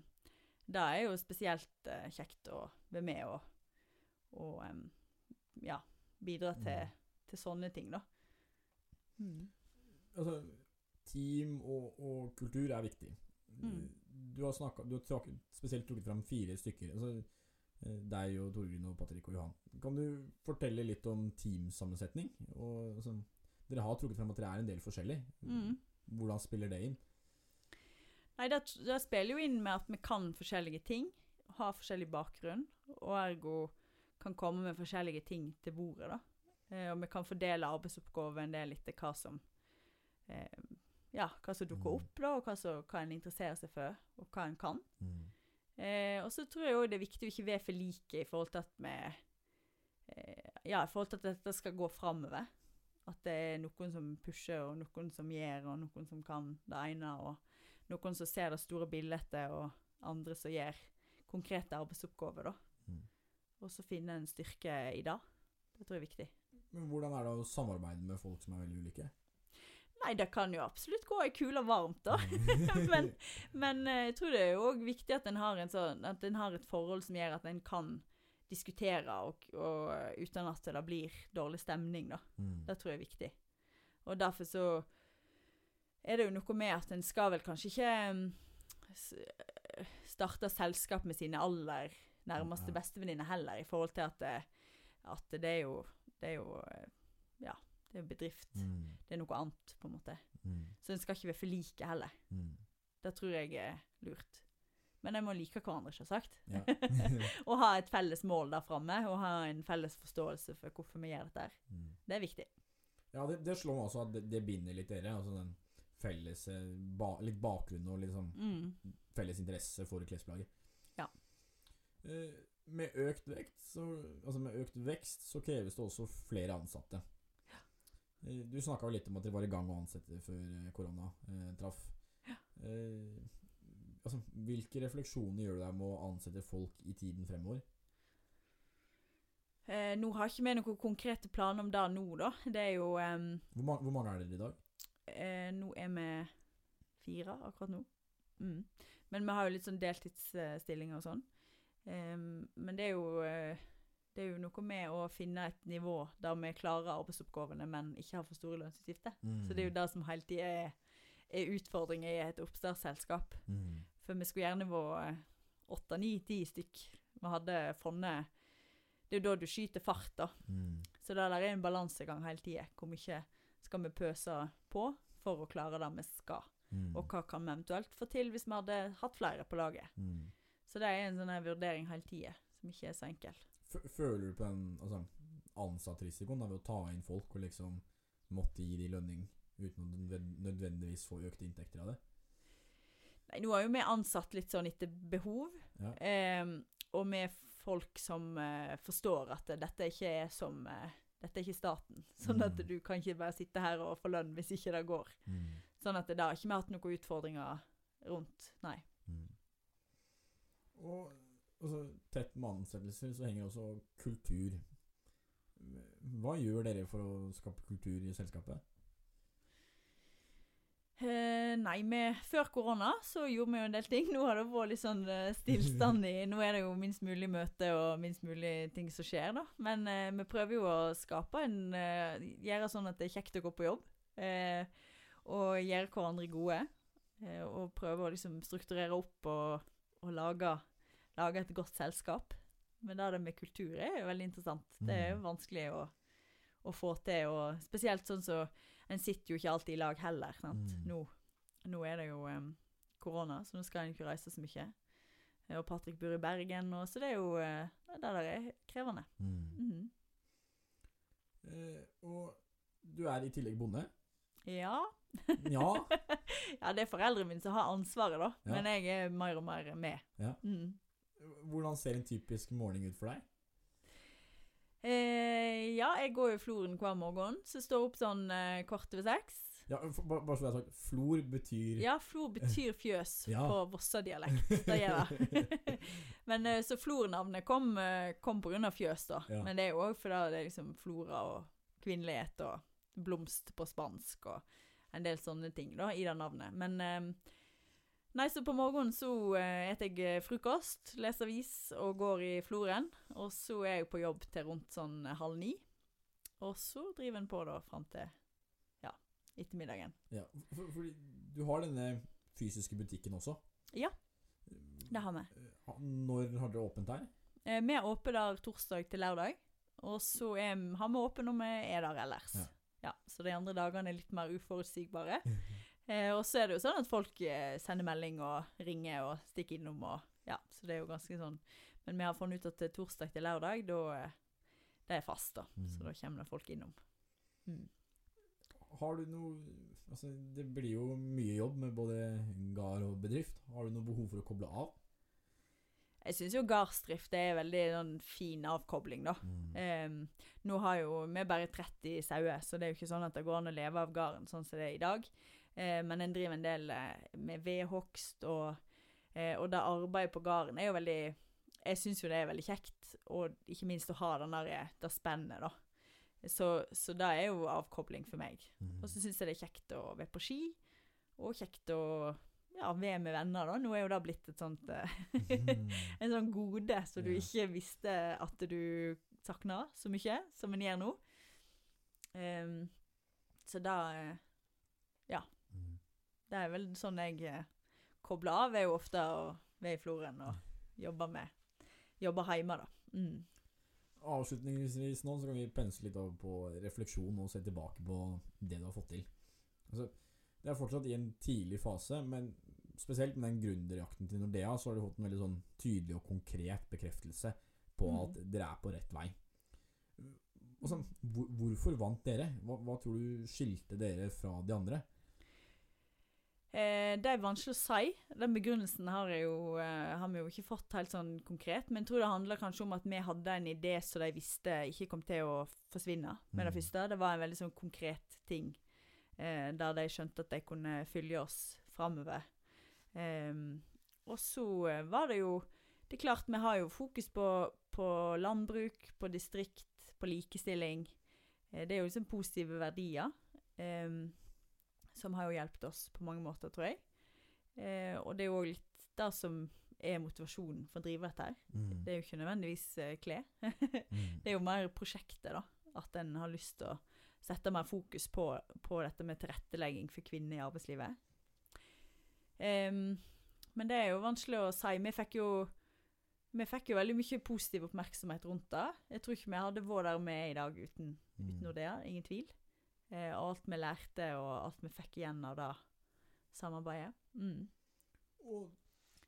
Speaker 2: det er jo spesielt eh, kjekt å være med og, og em, ja, bidra til,
Speaker 1: Mm.
Speaker 2: til sånne ting, da. Mm.
Speaker 1: Altså, team og, og kultur er viktig.
Speaker 2: Mm.
Speaker 1: Du har, snakket, du har trak, spesielt trukket fram fire stykker. Altså, eh, deg og Torgrim og Patrick og Johan. Kan du fortelle litt om teamsammensetning? Og, altså, dere har trukket frem at dere er en del forskjellig.
Speaker 2: Mm.
Speaker 1: Hvordan spiller det inn?
Speaker 2: Nei, det, det spiller jo inn med at vi kan forskjellige ting, har forskjellig bakgrunn, og ergo kan komme med forskjellige ting til bordet, da. Eh, og vi kan fordele arbeidsoppgaver en del etter hva som eh, Ja, hva som dukker
Speaker 1: Mm.
Speaker 2: opp, da, og hva, som, hva en interesserer seg for, og hva en kan.
Speaker 1: Mm.
Speaker 2: Eh, og så tror jeg òg det er viktig å ikke være for like i forhold til at vi eh, Ja, i forhold til at dette skal gå framover. At det er noen som pusher, og noen som gjør, og noen som kan det ene, og noen som ser det store bildet, og andre som gjør konkrete arbeidsoppgaver, da.
Speaker 1: Mm.
Speaker 2: Og så finne en styrke i det. Det tror jeg er viktig.
Speaker 1: Men hvordan er det å samarbeide med folk som er veldig ulike?
Speaker 2: Nei, det kan jo absolutt gå ei kule varmt, da.
Speaker 1: Mm.
Speaker 2: men, men eh, jeg tror det er òg viktig at en har, en sånn, har et forhold som gjør at en kan diskutere, og, og, eh, uten at det blir dårlig stemning. da.
Speaker 1: Mm.
Speaker 2: Det tror jeg er viktig. Og derfor så er det jo noe med at en skal vel kanskje ikke mm, starte selskap med sine aller nærmeste bestevenninner heller, i forhold til at det, at det er jo Det er jo eh, Ja, det er jo bedrift.
Speaker 1: Mm.
Speaker 2: Det er noe annet, på en måte.
Speaker 1: Mm.
Speaker 2: Så en skal ikke være for like heller.
Speaker 1: Mm.
Speaker 2: Det tror jeg er lurt. Men jeg må like hverandre, selvsagt.
Speaker 1: Ja.
Speaker 2: og ha et felles mål der framme, og ha en felles forståelse for hvorfor vi gjør dette.
Speaker 1: Mm.
Speaker 2: Det er viktig.
Speaker 1: Ja, det, det slår meg også at det, det binder litt dere. Altså den felles ba, Litt bakgrunn og sånn
Speaker 2: Mm.
Speaker 1: felles interesse for klesplagget.
Speaker 2: Ja.
Speaker 1: Eh, med økt vekt så, Altså med økt vekst så kreves det også flere ansatte. Eh, du snakka jo litt om at dere var i gang å ansette før eh, korona eh, traff. Eh, altså, hvilke refleksjoner gjør du deg med å ansette folk i tiden fremover?
Speaker 2: Eh, nå har ikke vi noen konkrete planer om det nå, da. Det er jo em,
Speaker 1: Hvor, ma hvor mange er dere i dag?
Speaker 2: eh, Nå er vi fire akkurat nå. Mm. Men vi har jo litt sånn deltidsstillinger og sånn. Em, men det er jo eh, det er jo noe med å finne et nivå der vi klarer arbeidsoppgavene, men ikke har for store lønnsutgifter. Så det er jo det som hele tida er, er utfordringer i et oppstartsselskap.
Speaker 1: mm.
Speaker 2: For vi skulle gjerne vært åtte, ni, ti stykk. Vi hadde funnet Det er jo da du skyter fart, da.
Speaker 1: Mm.
Speaker 2: Så det der er en balansegang hele tida. Hvor mye skal vi pøse på for å klare det vi skal?
Speaker 1: Mm.
Speaker 2: Og hva kan vi eventuelt få til hvis vi hadde hatt flere på laget?
Speaker 1: Mm.
Speaker 2: Så det er en sånn vurdering hele tida, som ikke er så enkel.
Speaker 1: F- Føler du på den altså, ansattrisikoen da, ved å ta inn folk og liksom måtte gi de lønning uten å nødvendigvis få økte inntekter av det?
Speaker 2: Nei, nå har jo vi ansatt litt sånn etter behov,
Speaker 1: Ja.
Speaker 2: Eh, og med folk som eh, forstår at dette ikke er som eh, Dette er ikke staten. Sånn at
Speaker 1: Mm.
Speaker 2: du kan ikke bare sitte her og få lønn hvis ikke det går. Sånn at det har ikke vi hatt noen utfordringer rundt. Nei.
Speaker 1: Mm. Og altså, tett med ansettelser så henger også kultur. Hva gjør dere for å skape kultur i selskapet?
Speaker 2: Eh, nei, med, før korona så gjorde vi jo en del ting. Nå har det vært litt sånn eh, stillstand i Nå er det jo minst mulig møte og minst mulig ting som skjer, da. Men eh, vi prøver jo å skape en eh, Gjøre sånn at det er kjekt å gå på jobb. Eh, og gjøre hverandre gode. Eh, og prøve å liksom strukturere opp og, og lage, lage et godt selskap. Men det med kultur er jo veldig interessant. Det er jo
Speaker 1: Mm.
Speaker 2: vanskelig å, å få til, og spesielt sånn så En sitter jo ikke alltid i lag heller. Sant?
Speaker 1: Mm.
Speaker 2: Nå, nå er det jo um, korona, så nå skal en ikke reise så mye. Og Patrick bor i Bergen, og, så det er jo der Det der er krevende. Mhm.
Speaker 1: Eh, og du er i tillegg bonde?
Speaker 2: Ja.
Speaker 1: Ja.
Speaker 2: ja, det er foreldrene mine som har ansvaret, da.
Speaker 1: Ja.
Speaker 2: Men jeg er mer og mer med.
Speaker 1: Ja.
Speaker 2: Mhm.
Speaker 1: Hvordan ser en typisk morgen ut for deg?
Speaker 2: Eh, ja, jeg går jo Floren hver morgen, så står opp sånn eh, kvart over seks.
Speaker 1: Ja, bare, bare så jeg har sagt, flor betyr
Speaker 2: Ja, Flor betyr fjøs
Speaker 1: Ja.
Speaker 2: på Vossa-dialekt. Det gjør det. Men eh, så Flor-navnet kom, eh, kom på grunn av fjøs, da.
Speaker 1: Ja.
Speaker 2: Men det er jo òg fordi det er liksom flora og kvinnelighet og blomst på spansk og en del sånne ting da, i det navnet. Men eh, Nei, så på morgenen så eh, jeg eh, frokost, leser avis og går i floren. Og så er jeg på jobb til rundt sånn eh, halv ni. Og så driver en på da fram til ja, ettermiddagen.
Speaker 1: Ja, for, for, du har denne fysiske butikken også.
Speaker 2: Ja, det har vi.
Speaker 1: Når har dere åpent her?
Speaker 2: Eh, vi er åpne der torsdag til lørdag. Og så er, har vi åpent når vi er der ellers.
Speaker 1: Ja.
Speaker 2: Ja, så de andre dagene er litt mer uforutsigbare. Eh, og så er det jo sånn at folk eh, sender melding og ringer og stikker innom og Ja, så det er jo ganske sånn Men vi har funnet ut at eh, torsdag til lørdag, da eh, Det er fast, da.
Speaker 1: Mm.
Speaker 2: Så da kommer det folk innom. Mm.
Speaker 1: Har du noe Altså, det blir jo mye jobb med både gard og bedrift. Har du noe behov for å koble av?
Speaker 2: Jeg syns jo gardsdrift er veldig sånn fin avkobling, da. Em, nå har jo vi bare 30 sauer, så det er jo ikke sånn at det går an å leve av gården sånn som det er i dag. Eh, men en driver en del eh, med vedhogst, og, eh, og det arbeidet på gården er jo veldig Jeg syns jo det er veldig kjekt, og ikke minst å ha den der, eh, det spennet, da. Så, så det er jo avkobling for meg.
Speaker 1: Mm.
Speaker 2: Og så syns jeg det er kjekt å være på ski, og kjekt å ja, være med venner, da. Nå er jo det blitt et sånt eh, en sånn gode så du
Speaker 1: Ja.
Speaker 2: ikke visste at du savna så mye som en gjør nå. Um, så da. Det er vel sånn jeg eh, kobler av, er jo ofte å være i Floren og jobbe med Jobbe hjemme, da. Mm.
Speaker 1: Avslutningsvis nå så kan vi pense litt over på refleksjon og se tilbake på det du har fått til. Altså, det er fortsatt i en tidlig fase, men spesielt med den gründerjakten til Nordea, så har du fått en veldig sånn tydelig og konkret bekreftelse på
Speaker 2: Mm.
Speaker 1: at dere er på rett vei. Og sånn, hvor, hvorfor vant dere? Hva, hva tror du skilte dere fra de andre?
Speaker 2: Eh, det er vanskelig å si. Den begrunnelsen har, jo, eh, har vi jo ikke fått helt sånn konkret. Men jeg tror det handler kanskje om at vi hadde en idé som de visste ikke kom til å forsvinne med det
Speaker 1: Mm.
Speaker 2: første. Det var en veldig sånn konkret ting eh, der de skjønte at de kunne følge oss framover. Ehm, og så eh, var det jo Det er klart vi har jo fokus på, på landbruk, på distrikt, på likestilling. Eh, det er jo liksom positive verdier. Ehm, som har jo hjulpet oss på mange måter, tror jeg. Eh, og det er jo òg litt det som er motivasjonen for å drive dette her.
Speaker 1: Mm.
Speaker 2: Det er jo ikke nødvendigvis eh, klær.
Speaker 1: Mm.
Speaker 2: det er jo mer prosjektet, da. At en har lyst til å sette mer fokus på, på dette med tilrettelegging for kvinner i arbeidslivet. Um, men det er jo vanskelig å si. Vi fikk jo vi fikk jo veldig mye positiv oppmerksomhet rundt det. Jeg tror ikke vi hadde vært der vi er i dag uten,
Speaker 1: Mm.
Speaker 2: uten Nordea, ingen tvil. Eh, og alt vi lærte, og alt vi fikk igjen av det samarbeidet. Mm.
Speaker 1: Og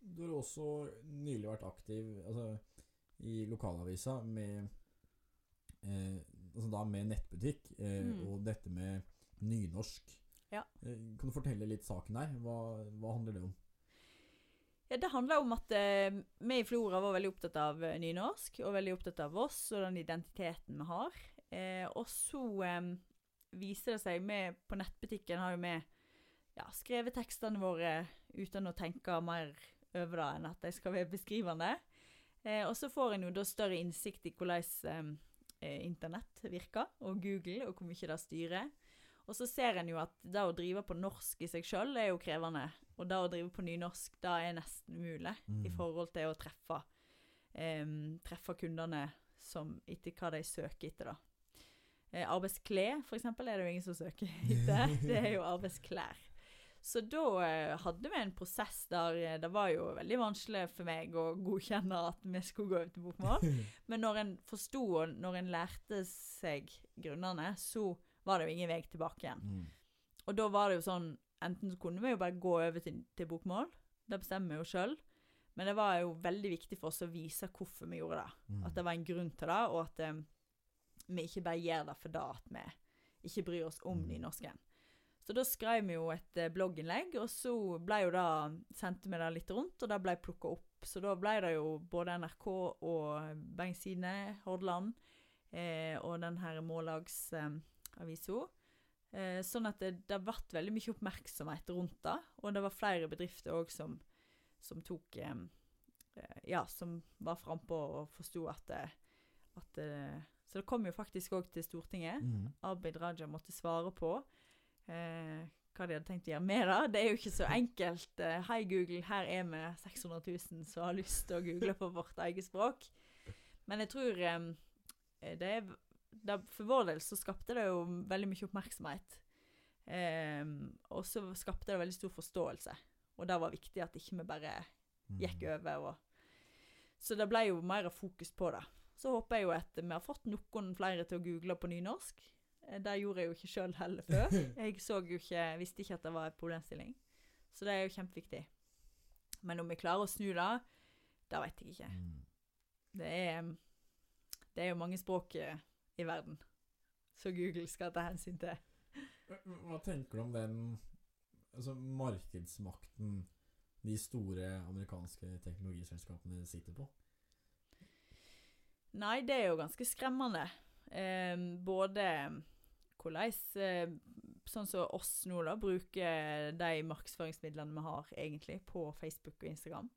Speaker 1: du har også nylig vært aktiv altså, i lokalavisa med eh, altså da med nettbutikk eh,
Speaker 2: Mm.
Speaker 1: og dette med nynorsk.
Speaker 2: Ja.
Speaker 1: Eh, kan du fortelle litt saken her? Hva, hva handler det om?
Speaker 2: Ja, Det handler om at eh, vi i Flora var veldig opptatt av eh, nynorsk, og veldig opptatt av oss og den identiteten vi har. Eh, og så viser det seg vi På nettbutikken har jo vi ja, skrevet tekstene våre uten å tenke mer over det enn at de skal være beskrivende. Eh, og så får en jo da større innsikt i hvordan eh, internett virker, og Google, og hvor mye det styrer. Og så ser en jo at det å drive på norsk i seg sjøl er jo krevende. Og det å drive på nynorsk, det er nesten umulig
Speaker 1: Mm.
Speaker 2: i forhold til å treffe, eh, treffe kundene som, etter hva de søker etter, da. Eh, arbeidsklær, eksempel, er det jo ingen som søker etter. Det er jo arbeidsklær. Så da eh, hadde vi en prosess der eh, det var jo veldig vanskelig for meg å godkjenne at vi skulle gå over til bokmål. Men når en forsto, og når en lærte seg grunnene, så var det jo ingen vei tilbake igjen.
Speaker 1: Mm.
Speaker 2: Og da var det jo sånn Enten så kunne vi jo bare gå over til, til bokmål, det bestemmer vi jo sjøl. Men det var jo veldig viktig for oss å vise hvorfor vi gjorde det.
Speaker 1: Mm.
Speaker 2: At det var en grunn til det, og at eh, vi ikke bare gjør det for det at vi ikke bryr oss om
Speaker 1: Mm.
Speaker 2: nynorsken. Så da skrev vi jo et eh, blogginnlegg, og så ble jo det, sendte vi det litt rundt, og det ble plukka opp. Så da ble det jo både NRK og Bergens Tidende, Hordaland, eh, og den her Mållagsavisa. Eh, sånn at det, det ble veldig mye oppmerksomhet rundt det, og det var flere bedrifter òg som, som tok eh, eh, Ja, som var frampå og forsto at, eh, at eh, Så det kom jo faktisk òg til Stortinget.
Speaker 1: Mm.
Speaker 2: Abid Raja måtte svare på eh, hva de hadde tenkt å gjøre med det. Det er jo ikke så enkelt. Eh, Hei, Google, her er vi 600 000 som har lyst til å google på vårt eget språk. Men jeg tror eh, det er det, For vår del så skapte det jo veldig mye oppmerksomhet. Eh, og så skapte det veldig stor forståelse. Og det var viktig at ikke vi bare gikk
Speaker 1: Mm.
Speaker 2: over. Og, så det ble jo mer fokus på det. Så håper jeg jo at vi har fått noen flere til å google på nynorsk. Eh, Det gjorde jeg jo ikke sjøl heller før. Jeg så jo ikke, visste ikke at det var en problemstilling. Så det er jo kjempeviktig. Men om vi klarer å snu det, det vet jeg ikke.
Speaker 1: Mm.
Speaker 2: Det er, det er jo mange språk eh, i verden som Google skal ta hensyn til.
Speaker 1: Hva- Hva tenker du om den altså markedsmakten de store amerikanske teknologiselskapene sitter på?
Speaker 2: Nei, det er jo ganske skremmende. Eh, både hvordan eh, sånn som oss nå da, bruker de markedsføringsmidlene vi har egentlig på Facebook og Instagram.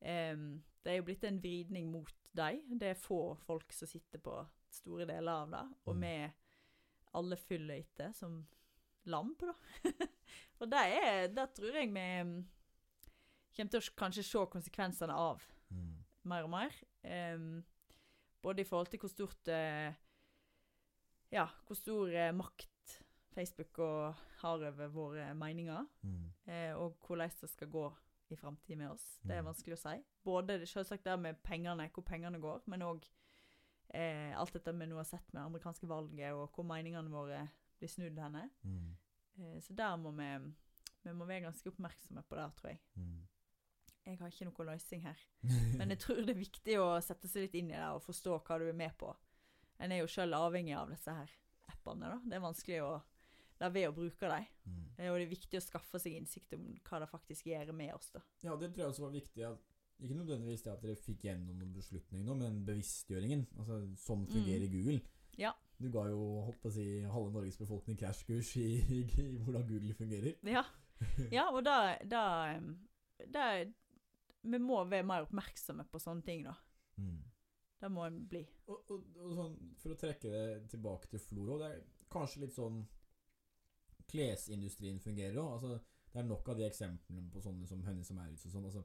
Speaker 2: Eh, det er jo blitt en vridning mot dem. Det er få folk som sitter på store deler av det, og
Speaker 1: Mm.
Speaker 2: vi alle følger etter som lam på det. og det er, det tror jeg vi mm, kommer til å kanskje se konsekvensene av
Speaker 1: Mm.
Speaker 2: mer og mer. Em, både i forhold til hvor stort eh, Ja, hvor stor eh, makt Facebook og har over våre meninger,
Speaker 1: Mm.
Speaker 2: eh, og hvordan det skal gå i framtida med oss. Det er
Speaker 1: Mm.
Speaker 2: vanskelig å si. Både selvsagt det med pengene, hvor pengene går, men òg eh, alt dette vi nå har sett med amerikanske valget, og hvor meningene våre blir snudd henne.
Speaker 1: Mm.
Speaker 2: Eh, så der må vi, vi må være ganske oppmerksomme på det, tror jeg.
Speaker 1: Mm.
Speaker 2: Jeg har ikke noe løsning her. Men jeg tror det er viktig å sette seg litt inn i det og forstå hva du er med på. En er jo sjøl avhengig av disse her appene. da. Det er vanskelig å la være å bruke dem.
Speaker 1: Mm.
Speaker 2: Eh, Og det er viktig å skaffe seg innsikt om hva det faktisk gjør med oss. da.
Speaker 1: Ja, det tror jeg også var viktig. At, ikke nødvendigvis det at dere fikk gjennom noen beslutning nå, men bevisstgjøringen. Altså, sånn fungerer Google.
Speaker 2: Ja.
Speaker 1: Du ga jo holdt på å si, halve Norges befolkning krasjkurs i, i, i hvordan Google fungerer.
Speaker 2: Ja, ja og da, da, da Vi må være mer oppmerksomme på sånne ting, da.
Speaker 1: Mm.
Speaker 2: Det må en bli.
Speaker 1: Og, og, og sånn, for å trekke det tilbake til Floro, det er kanskje litt sånn klesindustrien fungerer òg. Altså, det er nok av de eksemplene på sånne som Hennes og Maurits og sånn. Altså,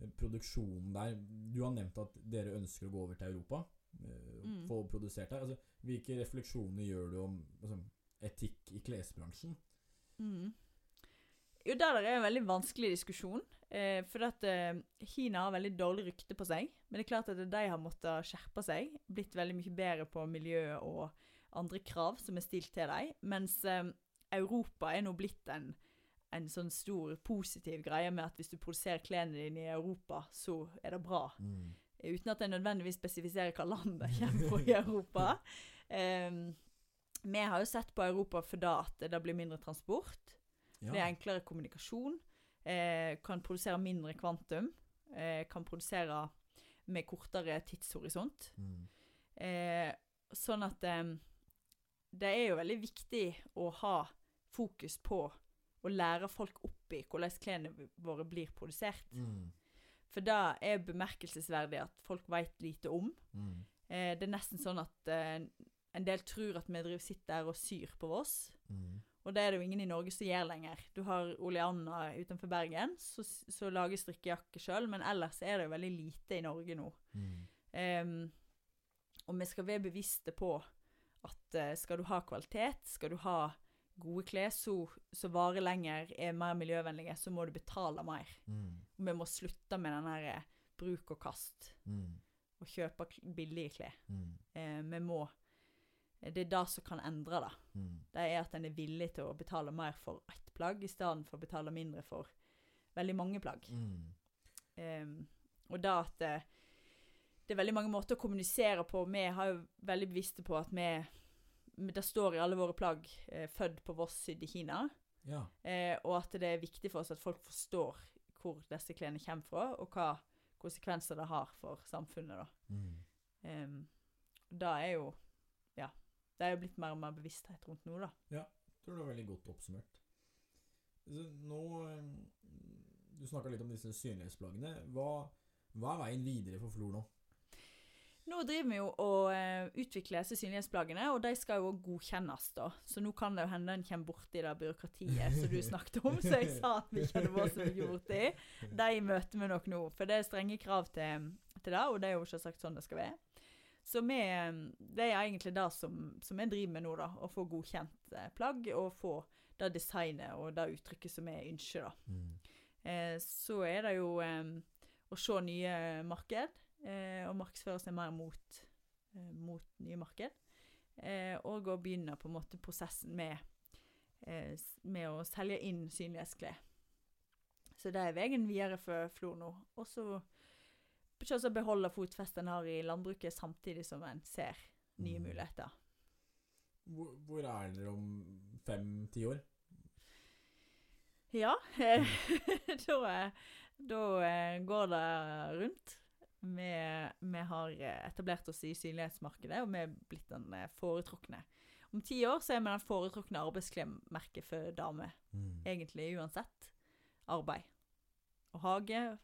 Speaker 1: eh, produksjonen der Du har nevnt at dere ønsker å gå over til Europa. eh,
Speaker 2: Mm.
Speaker 1: Få produsert her. Altså, hvilke refleksjoner gjør du om altså, etikk i klesbransjen?
Speaker 2: Mm. Jo, det der er en veldig vanskelig diskusjon. Eh, for at eh, Kina har veldig dårlig rykte på seg. Men det er klart at de har måttet skjerpe seg. Blitt veldig mye bedre på miljø og andre krav som er stilt til dem. Mens eh, Europa er nå blitt en, en sånn stor positiv greie med at hvis du produserer klærne dine i Europa, så er det bra. Uten at jeg nødvendigvis spesifiserer hva land det kommer fra i Europa. Vi har jo sett på Europa for da at det blir mindre transport.
Speaker 1: Ja.
Speaker 2: Det er enklere kommunikasjon. Eh, kan produsere mindre kvantum. Eh, kan produsere med kortere tidshorisont.
Speaker 1: Mm.
Speaker 2: Eh, sånn at eh, det er jo veldig viktig å ha fokus på å lære folk opp i hvordan klærne våre blir produsert.
Speaker 1: Mm.
Speaker 2: For det er bemerkelsesverdig at folk vet lite om.
Speaker 1: Mm.
Speaker 2: Eh, det er nesten sånn at eh, en del tror at vi sitter der og syr på Voss.
Speaker 1: Mm.
Speaker 2: Og det er det jo ingen i Norge som gjør lenger. Du har Oleanna utenfor Bergen, som lager strikkejakke sjøl, men ellers er det jo veldig lite i Norge nå.
Speaker 1: Mm.
Speaker 2: Um, og vi skal være bevisste på at uh, skal du ha kvalitet, skal du ha gode klær som varer lenger, er mer miljøvennlige, så må du betale mer.
Speaker 1: Mm.
Speaker 2: Og vi må slutte med den her eh, bruk og kast,
Speaker 1: Mm.
Speaker 2: og kjøpe billige klær.
Speaker 1: Mm.
Speaker 2: Eh, vi må Det er det som kan endre det.
Speaker 1: Mm.
Speaker 2: Det er at en er villig til å betale mer for ett plagg, i stedet for å betale mindre for veldig mange plagg.
Speaker 1: Mm.
Speaker 2: Um, og da at det, det er veldig mange måter å kommunisere på. Vi har jo veldig bevisste på at vi Det står i alle våre plagg eh, 'født på Voss, sydd i Kina'.
Speaker 1: Ja.
Speaker 2: Eh, og at det er viktig for oss at folk forstår hvor disse klærne kommer fra, og hva konsekvenser det har for samfunnet. da.
Speaker 1: Mm.
Speaker 2: Um, da er jo. Det er jo blitt mer og mer bevissthet rundt nå, da.
Speaker 1: Ja, tror det var veldig godt oppsummert. Nå eh, Du snakka litt om disse synlighetsplaggene. Hva, hva er veien videre for Flor nå?
Speaker 2: Nå driver vi jo og eh, utvikler disse synlighetsplaggene, og de skal jo godkjennes, da. Så nå kan det jo hende en kommer borti det byråkratiet som du snakket om, så jeg sa at vi ikke vært så mye borti. De møter vi nok nå, for det er strenge krav til, til det, og det er jo selvsagt sånn det skal være. Så vi, det er egentlig det som, som jeg driver med nå, da. Å få godkjent eh, plagg, og få det designet og det uttrykket som jeg ønsker, da.
Speaker 1: Mm.
Speaker 2: Eh, så er det jo eh, å se nye marked, eh, og markedsføre seg mer mot, eh, mot nye marked. Eh, og å begynne på en måte prosessen med, eh, med å selge inn synlighetsklær. Så det er veien videre for Flor nå. Og så ikke å beholde fotfestet en har i landbruket, samtidig som en ser nye
Speaker 1: Mm.
Speaker 2: muligheter.
Speaker 1: Hvor, hvor er dere om fem-ti år?
Speaker 2: Ja, eh, da, eh, da eh, går det rundt. Vi, vi har eh, etablert oss i synlighetsmarkedet, og vi er blitt den foretrukne. Om ti år så er vi den foretrukne arbeidsklemmerket for damer.
Speaker 1: Mm.
Speaker 2: Egentlig uansett arbeid. Og hage.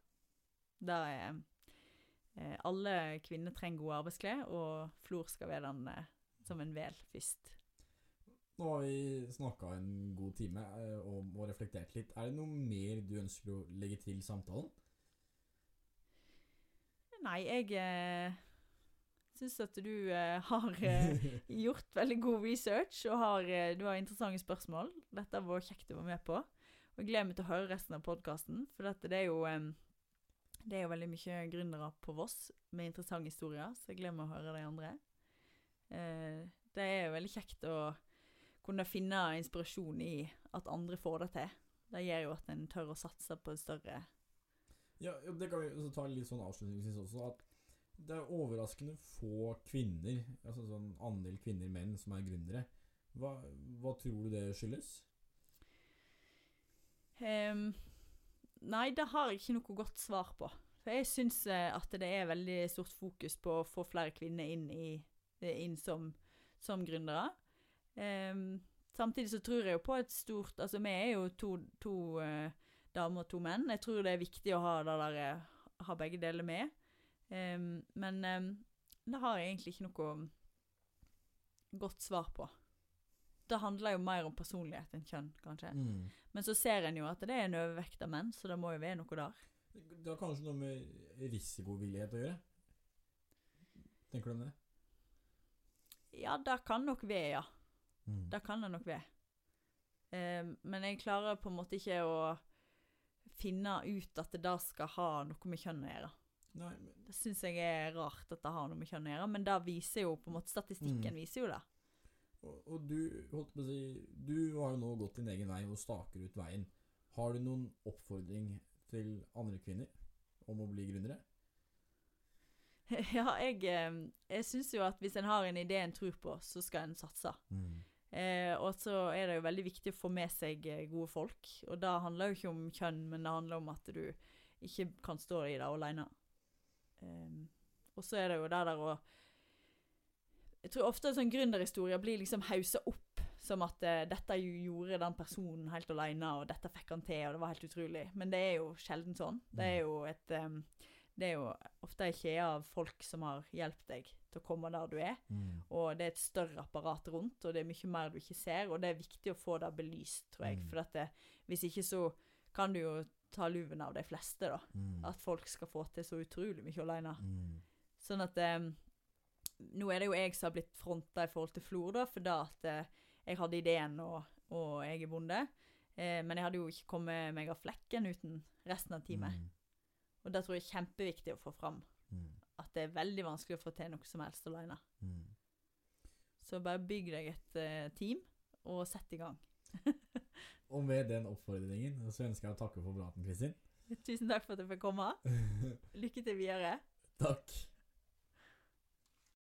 Speaker 2: det er Alle kvinner trenger gode arbeidsklær, og Flor skal være den eh, som en vel først.
Speaker 1: Nå har vi snakka en god time eh, og, og reflektert litt. Er det noe mer du ønsker å legge til samtalen?
Speaker 2: Nei, jeg eh, syns at du eh, har eh, gjort veldig god research, og har, eh, du har interessante spørsmål. Dette var kjekt å være med på. Og jeg gleder meg til å høre resten av podkasten, for dette, det, er jo, em, det er jo veldig mye gründere på Voss med interessante historier, så jeg gleder meg å høre de andre. Eh, det er jo veldig kjekt å kunne finne inspirasjon i at andre får det til. Det gjør jo at en tør å satse på større
Speaker 1: Ja, det kan vi ta litt sånn avslutningsvis også. At det er overraskende få kvinner, altså sånn andel kvinner menn, som er gründere. Hva, hva tror du det skyldes?
Speaker 2: Ehm, nei, det har jeg ikke noe godt svar på. For jeg syns eh, at det er veldig stort fokus på å få flere kvinner inn, i, eh, inn som, som gründere. Um, samtidig så tror jeg jo på et stort Altså, vi er jo to, to uh, damer og to menn. Jeg tror det er viktig å ha, der, ha begge deler med. Um, men um, det har jeg egentlig ikke noe godt svar på. Det handler jo mer om personlighet enn kjønn, kanskje.
Speaker 1: Mm.
Speaker 2: Men så ser en jo at det er en overvekt av menn, så det må jo være noe der.
Speaker 1: Det har kanskje noe med risikovillighet å gjøre? Tenker du om det?
Speaker 2: Ja, det kan nok være, ja.
Speaker 1: Mm.
Speaker 2: Det kan det nok være. Eh, men jeg klarer på en måte ikke å finne ut at det da skal ha noe med kjønn å gjøre.
Speaker 1: Nei, men
Speaker 2: Det syns jeg er rart at det har noe med kjønn å gjøre, men det viser jo på en måte Statistikken
Speaker 1: Mm.
Speaker 2: viser jo det.
Speaker 1: Og, og du, holdt på å si, du har jo nå gått din egen vei og staker ut veien. Har du noen oppfordring til andre kvinner om å bli gründere?
Speaker 2: ja, jeg, eh, jeg syns jo at hvis en har en idé en tror på, så skal en satse. Eh, og så er det jo veldig viktig å få med seg eh, gode folk. Og da handler jo ikke om kjønn, men det handler om at du ikke kan stå i det aleine. Eh, og så er det jo det der å Jeg tror ofte sånn gründerhistorier blir liksom haussa opp som at uh, dette gjorde den personen helt alene, og dette fikk han til, og det var helt utrolig. Men det er jo sjelden sånn. Det er jo et um, Det er jo ofte ei kjede av folk som har hjulpet deg til å komme der du er.
Speaker 1: Mm.
Speaker 2: Og det er et større apparat rundt, og det er mye mer du ikke ser. Og det er viktig å få det belyst, tror jeg.
Speaker 1: Mm.
Speaker 2: For det, hvis ikke så kan du jo ta luven av de fleste, da.
Speaker 1: Mm.
Speaker 2: At folk skal få til så utrolig mye alene.
Speaker 1: Mm.
Speaker 2: Sånn at eh, Nå er det jo jeg som har blitt fronta i forhold til Flor, da, for da at eh, jeg hadde ideen, og, og jeg er bonde. Eh, men jeg hadde jo ikke kommet meg av flekken uten resten av teamet.
Speaker 1: Mm.
Speaker 2: Og det tror jeg er kjempeviktig å få fram.
Speaker 1: Mm.
Speaker 2: At det er veldig vanskelig å få til noe som helst alene.
Speaker 1: Mm.
Speaker 2: Så bare bygg deg et eh, team, og sett i gang.
Speaker 1: Og med den oppfordringen så ønsker jeg å takke for praten, Kristin.
Speaker 2: Tusen takk for at jeg fikk komme. Lykke til videre.
Speaker 1: Takk.